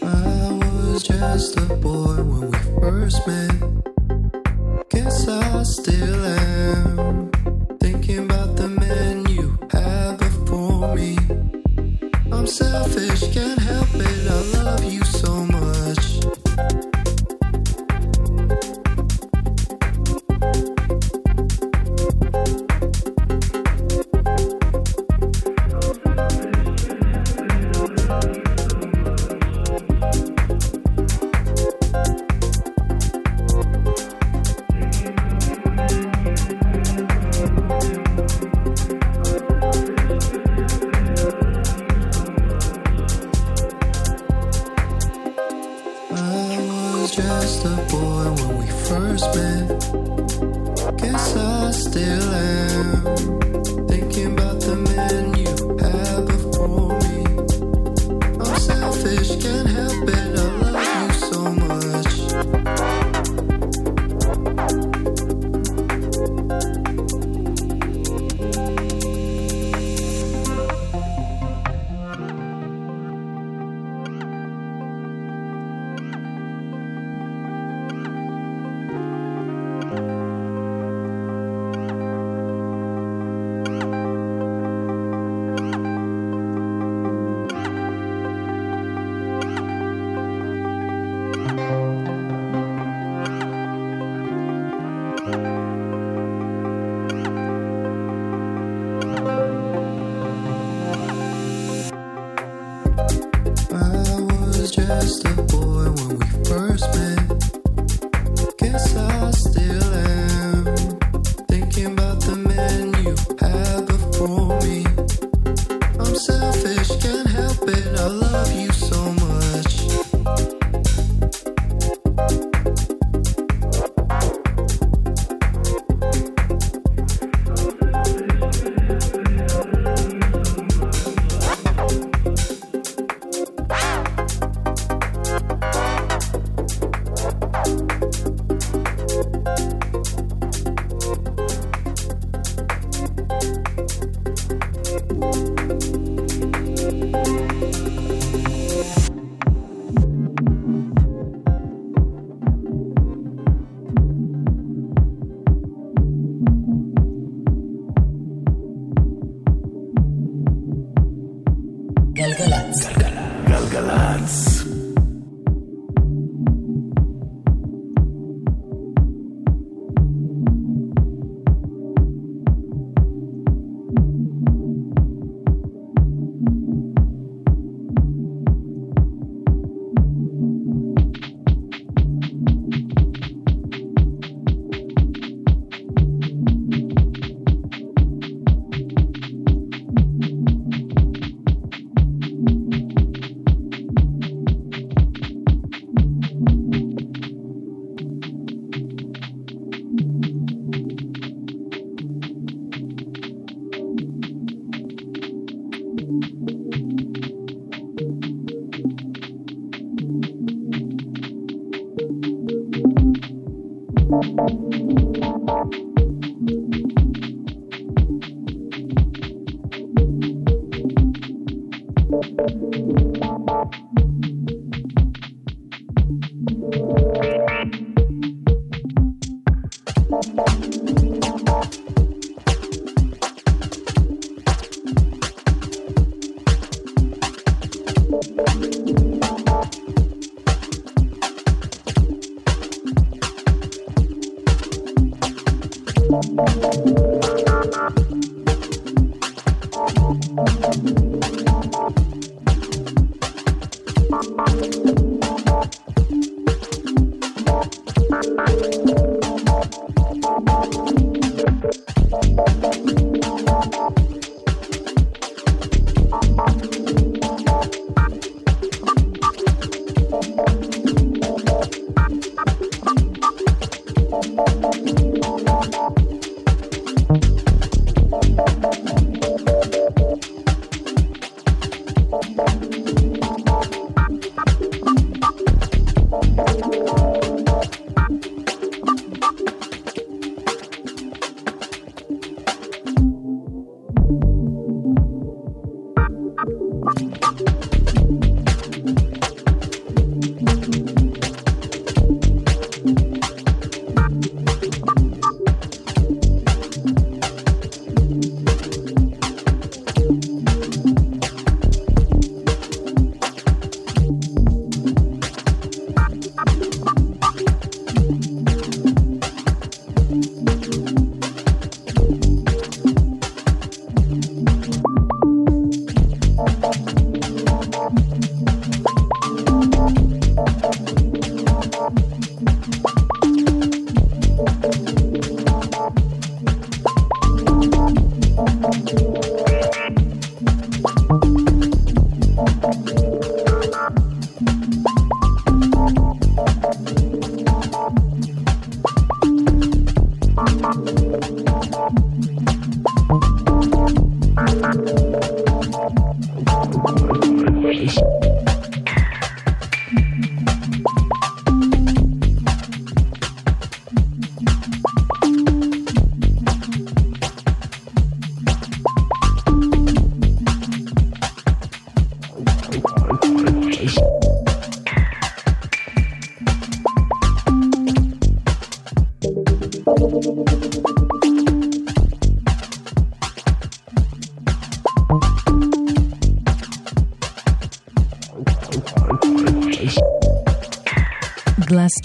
I was just a boy when we first met. Guess I still am. Thinking about the man you had before me. I'm selfish, can't help it. I love you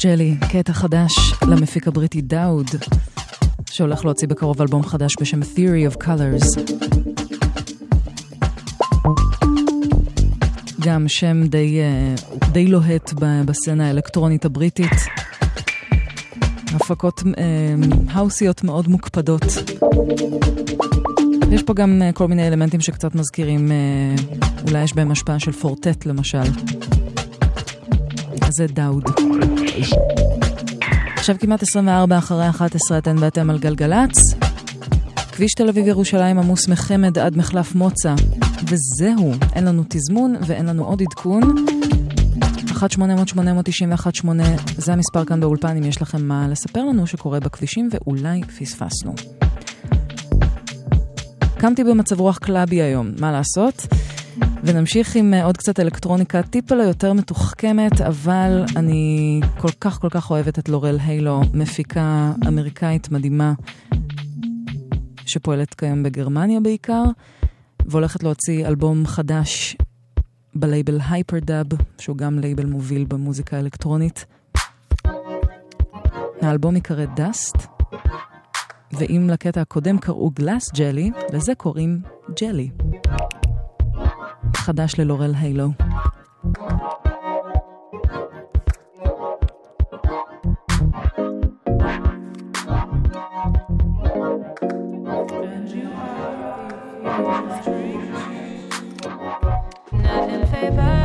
ג'לי, קטע חדש למפיק הבריטי דאוד, שהולך להוציא בקרוב אלבום חדש בשם Theory of Colors. גם שם די, אה, די לוהט בסצנה האלקטרונית הבריטית. הפקות אה, האוסיות מאוד מוקפדות. יש פה גם אה, כל מיני אלמנטים שקצת מזכירים, אולי יש בהם השפעה של פורטט למשל. זה דאוד. עכשיו כמעט 24 אחרי 11 אתן ואתם על גלגלצ. כביש תל אביב ירושלים עמוס מחמד עד מחלף מוצא. וזהו, אין לנו תזמון ואין לנו עוד עדכון. 1-800-891-8 זה המספר כאן באולפן אם יש לכם מה לספר לנו שקורה בכבישים ואולי פספסנו. קמתי במצב רוח קלאבי היום, מה לעשות? ונמשיך עם אה, עוד קצת אלקטרוניקה טיפה ליותר מתוחכמת, אבל אני כל כך כל כך אוהבת את לורל היילו, מפיקה אמריקאית מדהימה, שפועלת כיום בגרמניה בעיקר, והולכת להוציא אלבום חדש בלייבל Hyperdub, שהוא גם לייבל מוביל במוזיקה האלקטרונית. האלבום ייקרא Dust, ואם לקטע הקודם קראו Glass Jelly, לזה קוראים ג'לי. חדש ללורל היילו. Not favor,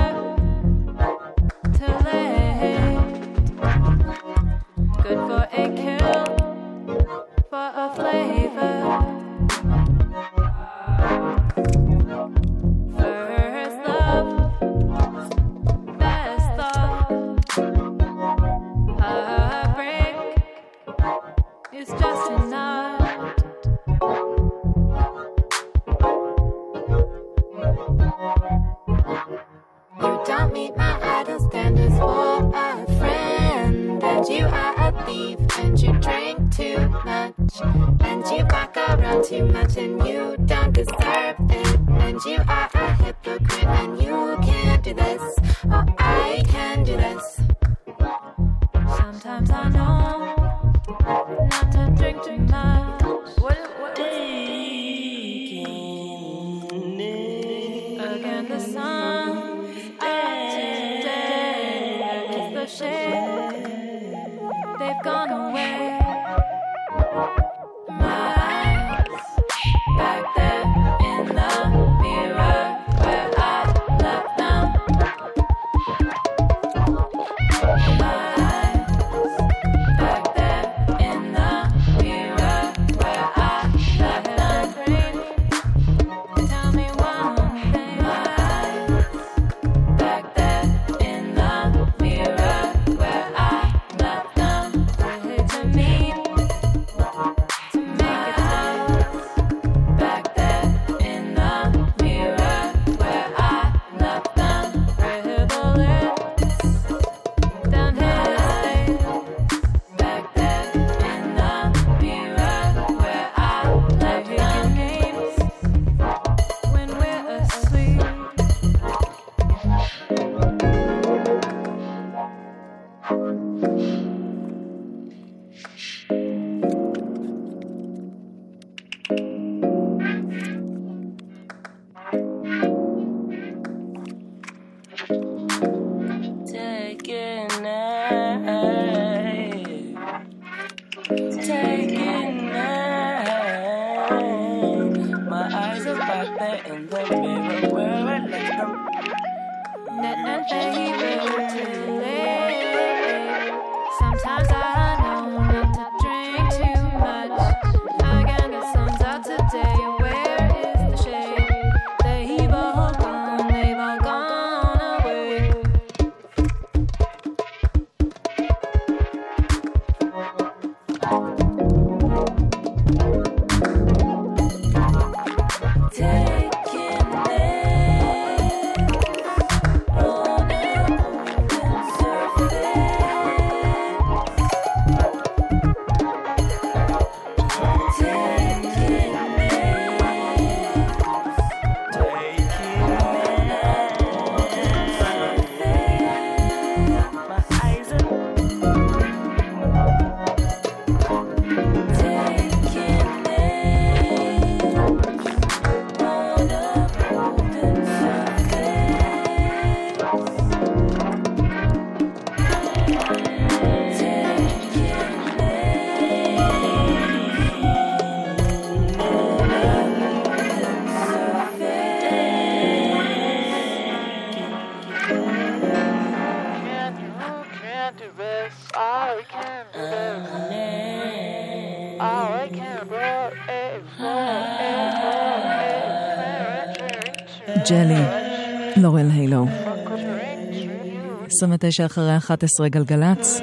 29 אחרי 11 גלגלצ.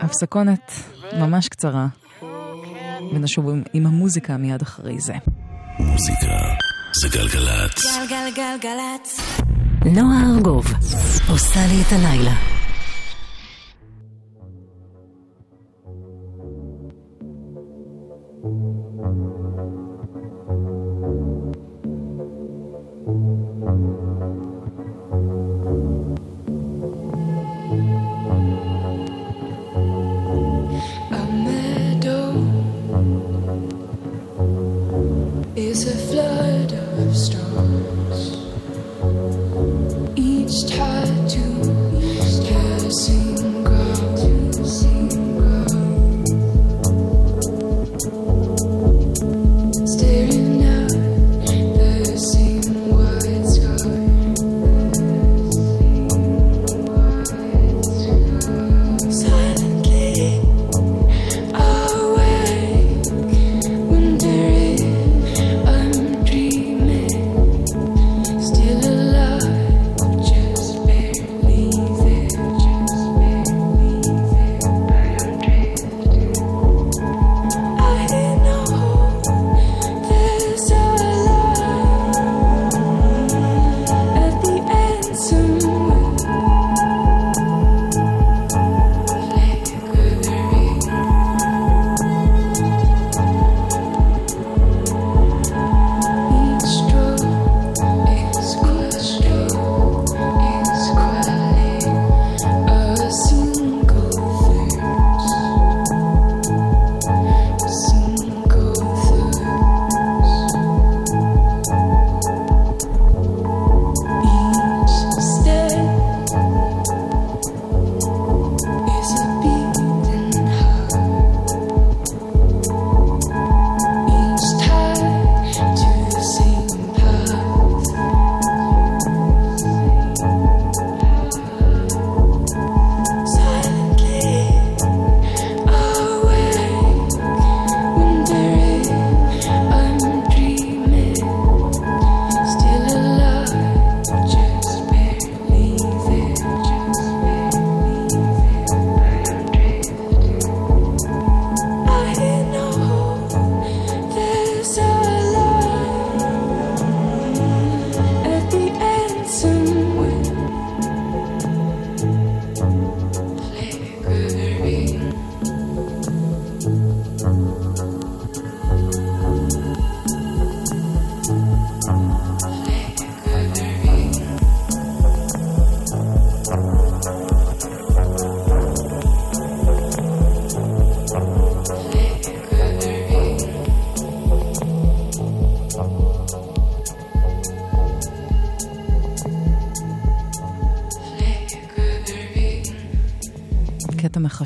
הפסקונת ממש קצרה, ונשוב עם, המוזיקה מיד אחרי זה. מוזיקה זה גלגלצ. גלגלגלגלצ. נועה ארגוב עושה לי את הלילה.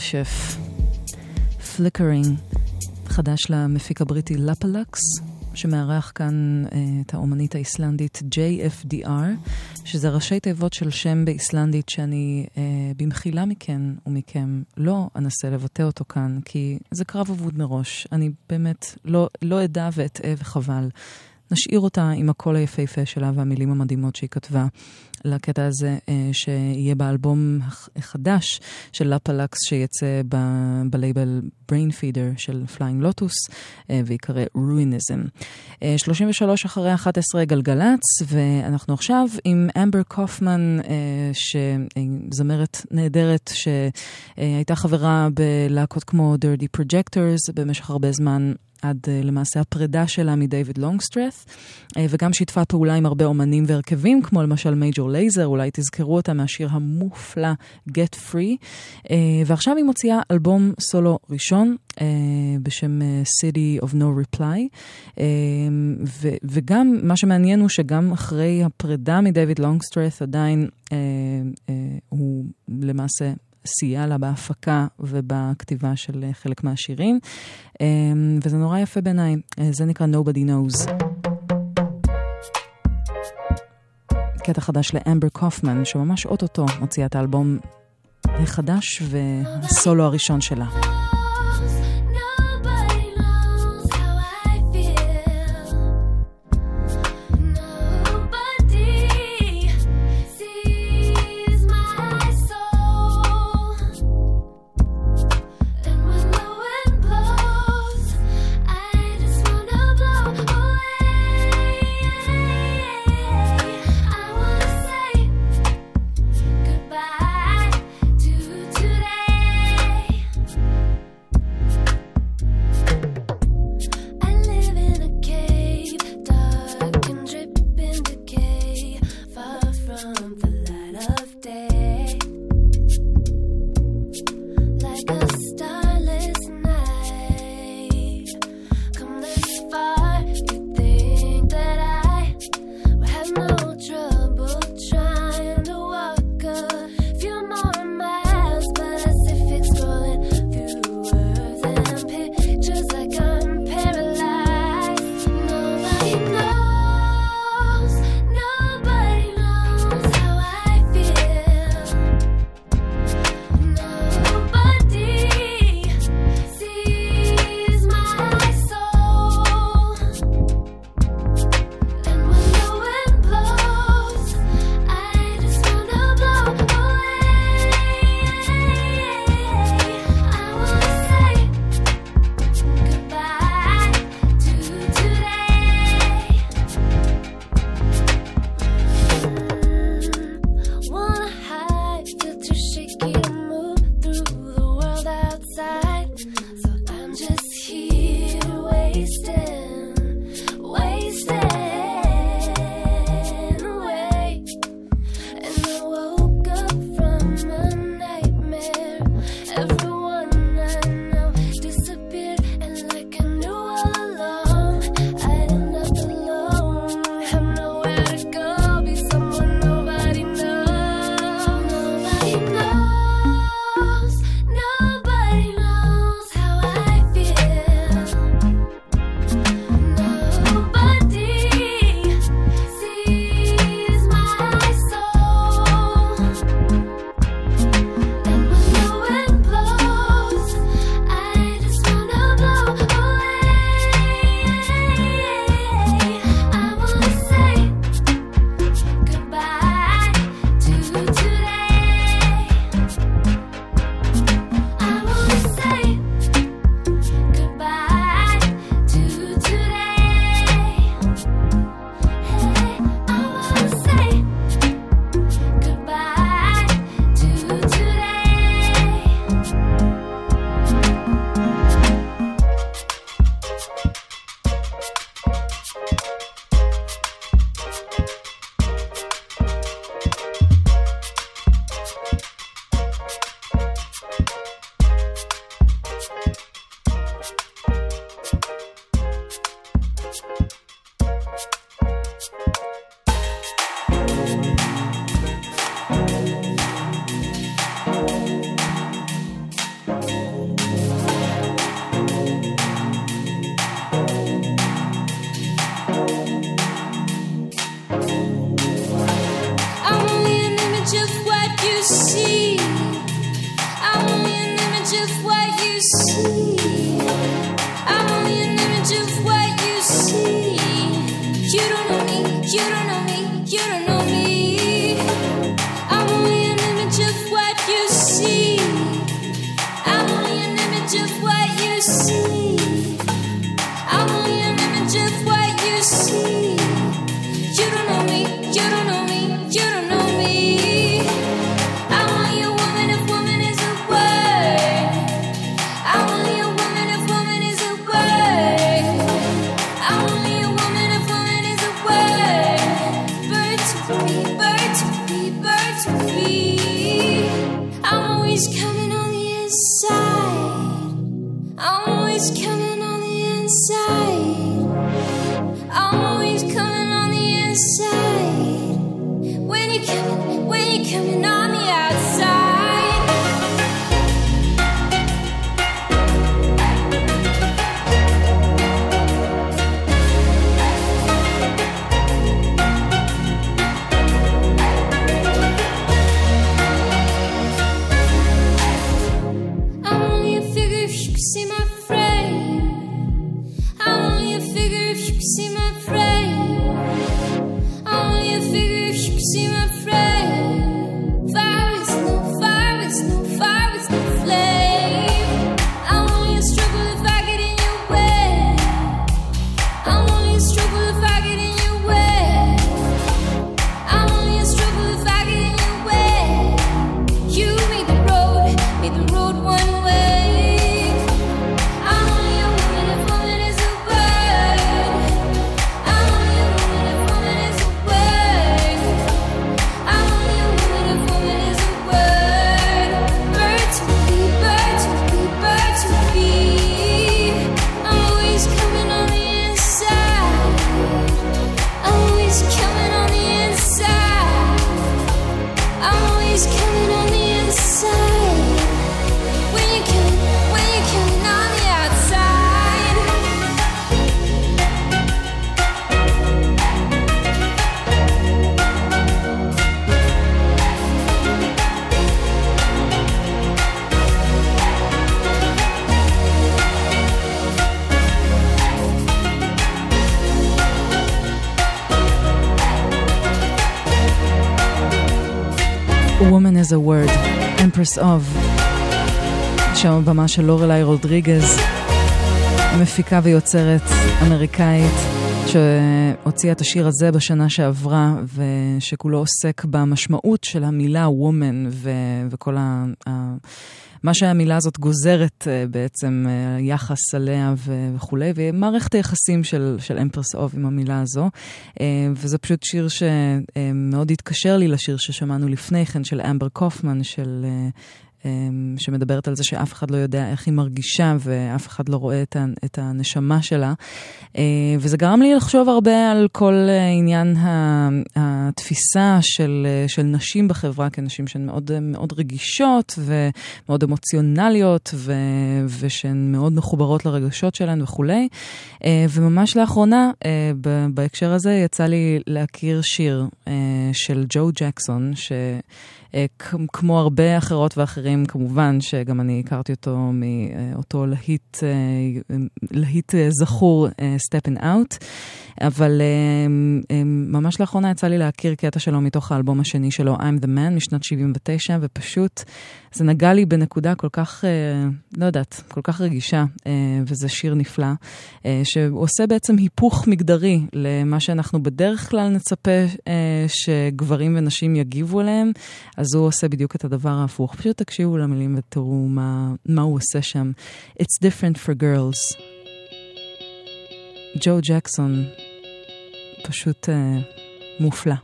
מכשף. Flickering, חדש למפיק הבריטי Lapalux, שמארח כאן אה, את האומנית האיסלנדית JFDR, שזה ראשי תיבות של שם באיסלנדית שאני אה, במחילה מכן ומכם לא אנסה לבטא אותו כאן, כי זה קרב אבוד מראש. אני באמת לא, לא אדע ואטעה וחבל. נשאיר אותה עם הקול היפהפה שלה והמילים המדהימות שהיא כתבה לקטע הזה, אה, שיהיה באלבום הח- החדש של Lapalux שיצא ב- בלייבל Brain Feeder של Flying Lotus, אה, ויקרא Ruinism. אה, 33 אחרי 11 גלגלצ, ואנחנו עכשיו עם אמבר קופמן, שזמרת נהדרת, שהייתה חברה בלהקות כמו Dirty Projectors במשך הרבה זמן. עד uh, למעשה הפרידה שלה מדייוויד לונגסטרף, uh, וגם שיתפה פעולה עם הרבה אומנים והרכבים, כמו למשל Major Lazer, אולי תזכרו אותה מהשיר המופלא Get Free, uh, ועכשיו היא מוציאה אלבום סולו ראשון בשם City of No Reply, וגם מה שמעניין הוא שגם אחרי הפרידה מדייוויד לונגסטרף עדיין הוא למעשה סייע לה בהפקה ובכתיבה של אה, חלק מהשירים, אה, וזה נורא יפה בעיניי, אה, זה נקרא Nobody Knows. קטע חדש לאמבר קופמן, שממש אוטוטו מוציאה את האלבום החדש והסולו הראשון שלה. something. as a word, Empress of, שעון במה של לורלי רודריגז, מפיקה ויוצרת אמריקאית, שהוציאה את השיר הזה בשנה שעברה, ושכולו עוסק במשמעות של המילה woman ו- וכל ה- מה שהמילה הזאת גוזרת אה, בעצם, אה, היחס עליה וכולי, ומערכת היחסים של, של אמפרס אוב עם המילה הזו. אה, וזה פשוט שיר שמאוד התקשר לי לשיר ששמענו לפני כן, של אמבר קופמן, של... אמ, שמדברת על זה שאף אחד לא יודע איך היא מרגישה ואף אחד לא רואה את, הנשמה שלה. אה, וזה גרם לי לחשוב הרבה על כל אה, עניין התפיסה של, אה, של נשים בחברה כנשים שהן מאוד, מאוד רגישות ומאוד אמוציונליות ו, ושהן מאוד מחוברות לרגשות שלהן וכולי. וממש לאחרונה, בהקשר הזה, יצא לי להכיר שיר של ג'ו ג'קסון, ש... אה, כמו הרבה אחרות ואחרים, כמובן שגם אני הכרתי אותו מאותו להיט, אה, להיט אה, זכור, Stepping Out, אבל ממש לאחרונה יצא לי להכיר קטע שלו מתוך האלבום השני שלו, I'm the Man, משנת 79, ופשוט זה נגע לי בנקודה כל כך, לא יודעת, כל כך רגישה, וזה שיר נפלא, שהוא עושה בעצם היפוך מגדרי למה שאנחנו בדרך כלל נצפה שגברים ונשים יגיבו אליהם. אז הוא עושה בדיוק את הדבר ההפוך. פשוט תקשיבו למילים ותראו מה, מה הוא עושה שם. It's different for girls. ג'ו ג'קסון, פשוט uh, מופלא.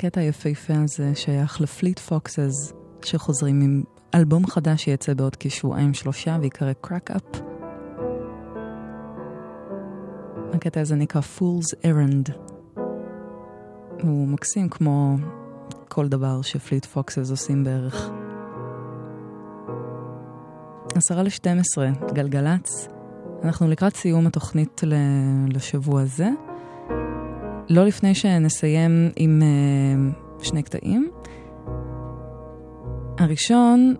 הקטע היפהפה הזה שייך לפליט פוקסס, שחוזרים עם אלבום חדש שיצא בעוד כשבועיים שלושה ויקרא קראק אפ. הקטע הזה נקרא Fool's Errand. הוא מקסים כמו כל דבר שפליט פוקסס עושים בערך. עשרה לשתים עשרה, גלגלצ. אנחנו לקראת סיום התוכנית לשבוע הזה. לא לפני שנסיים עם uh, שני קטעים. הראשון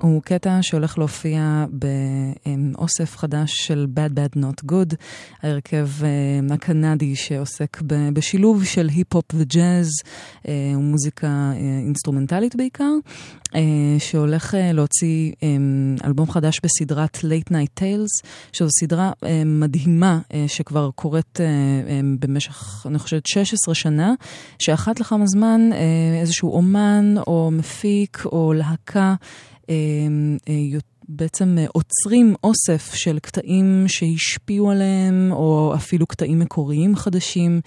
הוא קטע שהולך להופיע באוסף חדש של Bad Bad Not Good, ההרכב uh, הקנדי שעוסק בשילוב של היפ-הופ וג'אז, uh, ומוזיקה uh, אינסטרומנטלית בעיקר, שהולך להוציא אלבום חדש בסדרת Late Night Tales, שזו סדרה מדהימה שכבר קורית במשך, אני חושבת, 16 שנה, שאחת לכמה זמן איזשהו אומן או מפיק או להקה אה, אה, יותר בעצם עוצרים אוסף של קטעים שהשפיעו עליהם, או אפילו קטעים מקוריים חדשים,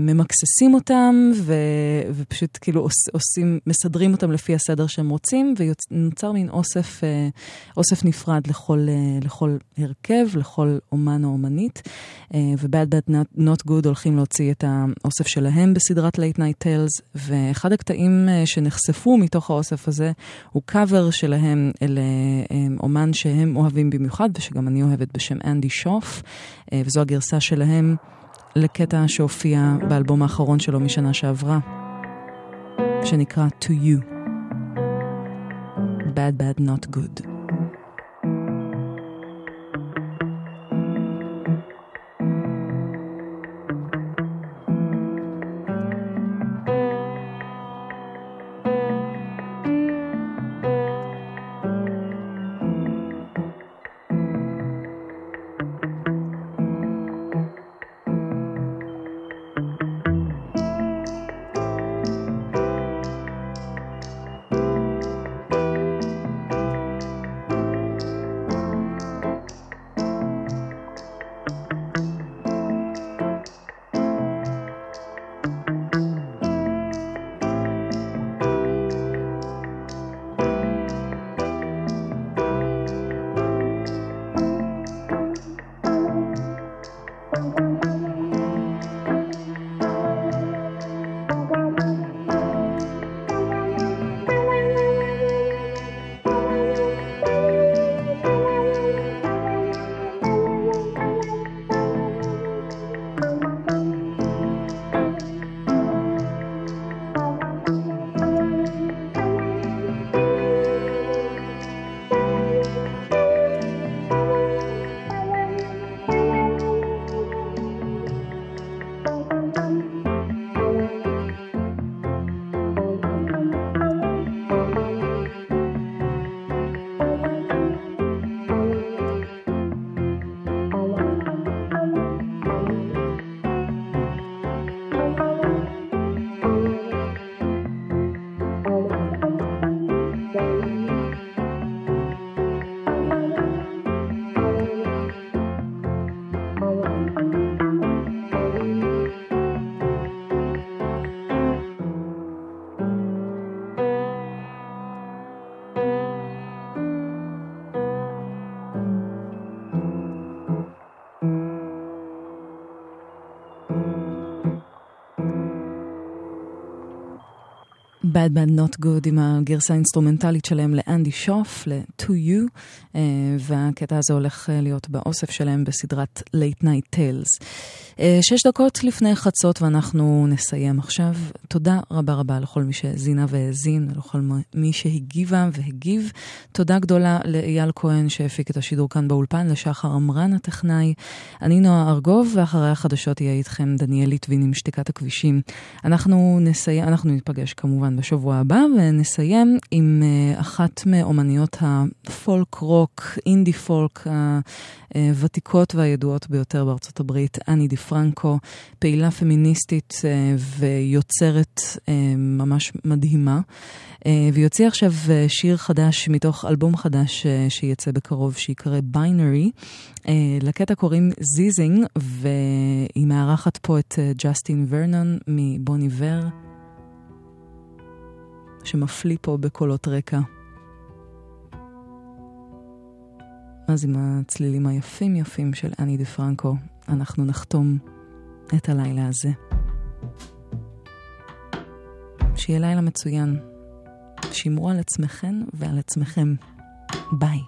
ממקססים אותם, ו, ופשוט כאילו עושים, מסדרים אותם לפי הסדר שהם רוצים, ונוצר מין אוסף, אוסף נפרד לכל, לכל הרכב, לכל אומן או אומנית. Bad Not, Not Good הולכים להוציא את האוסף שלהם בסדרת Late Night Tales, ואחד הקטעים שנחשפו מתוך האוסף הזה הוא קאבר שלהם אל... אומן שהם אוהבים במיוחד ושגם אני אוהבת בשם אנדי שוף, וזו הגרסה שלהם לקטע שהופיע באלבום האחרון שלו משנה שעברה, שנקרא To You. Bad Bad Not Good. Bad Bad Not Good עם הגרסה האינסטרומנטלית שלהם לאנדי שוף, ל-To You, והקטע הזה הולך אה, להיות באוסף שלהם בסדרת Late Night Tales. אה, שש דקות לפני חצות ואנחנו נסיים עכשיו. תודה רבה רבה לכל מי שהאזינה והאזין, ולכל מי שהגיבה והגיב. תודה גדולה לאייל כהן שהפיק את השידור כאן באולפן, לשחר עמרן הטכנאי. אני נועה ארגוב, ואחרי החדשות יהיה איתכם דניאל ליטבין עם שתיקת הכבישים. אנחנו נסיים, אנחנו ניפגש כמובן בש... בשבוע הבא, ונסיים עם אה, אחת מאומניות הפולק רוק, אינדי פולק הוותיקות והידועות ביותר בארצות הברית, אני די פרנקו, פעילה פמיניסטית אה, ויוצרת אה, ממש מדהימה. והיא הוציאה עכשיו שיר חדש מתוך אלבום חדש שיצא בקרוב, שיקרא Binary. לקטע קוראים Zizzing, והיא מארחת פה את ג'סטין ורנון מ Bon Iver. שמפליא פה בקולות רקע. אז עם הצלילים היפים יפים של אני דה פרנקו, אנחנו נחתום את הלילה הזה. שיהיה לילה מצוין. שמרו על עצמכם ועל עצמכם. ביי.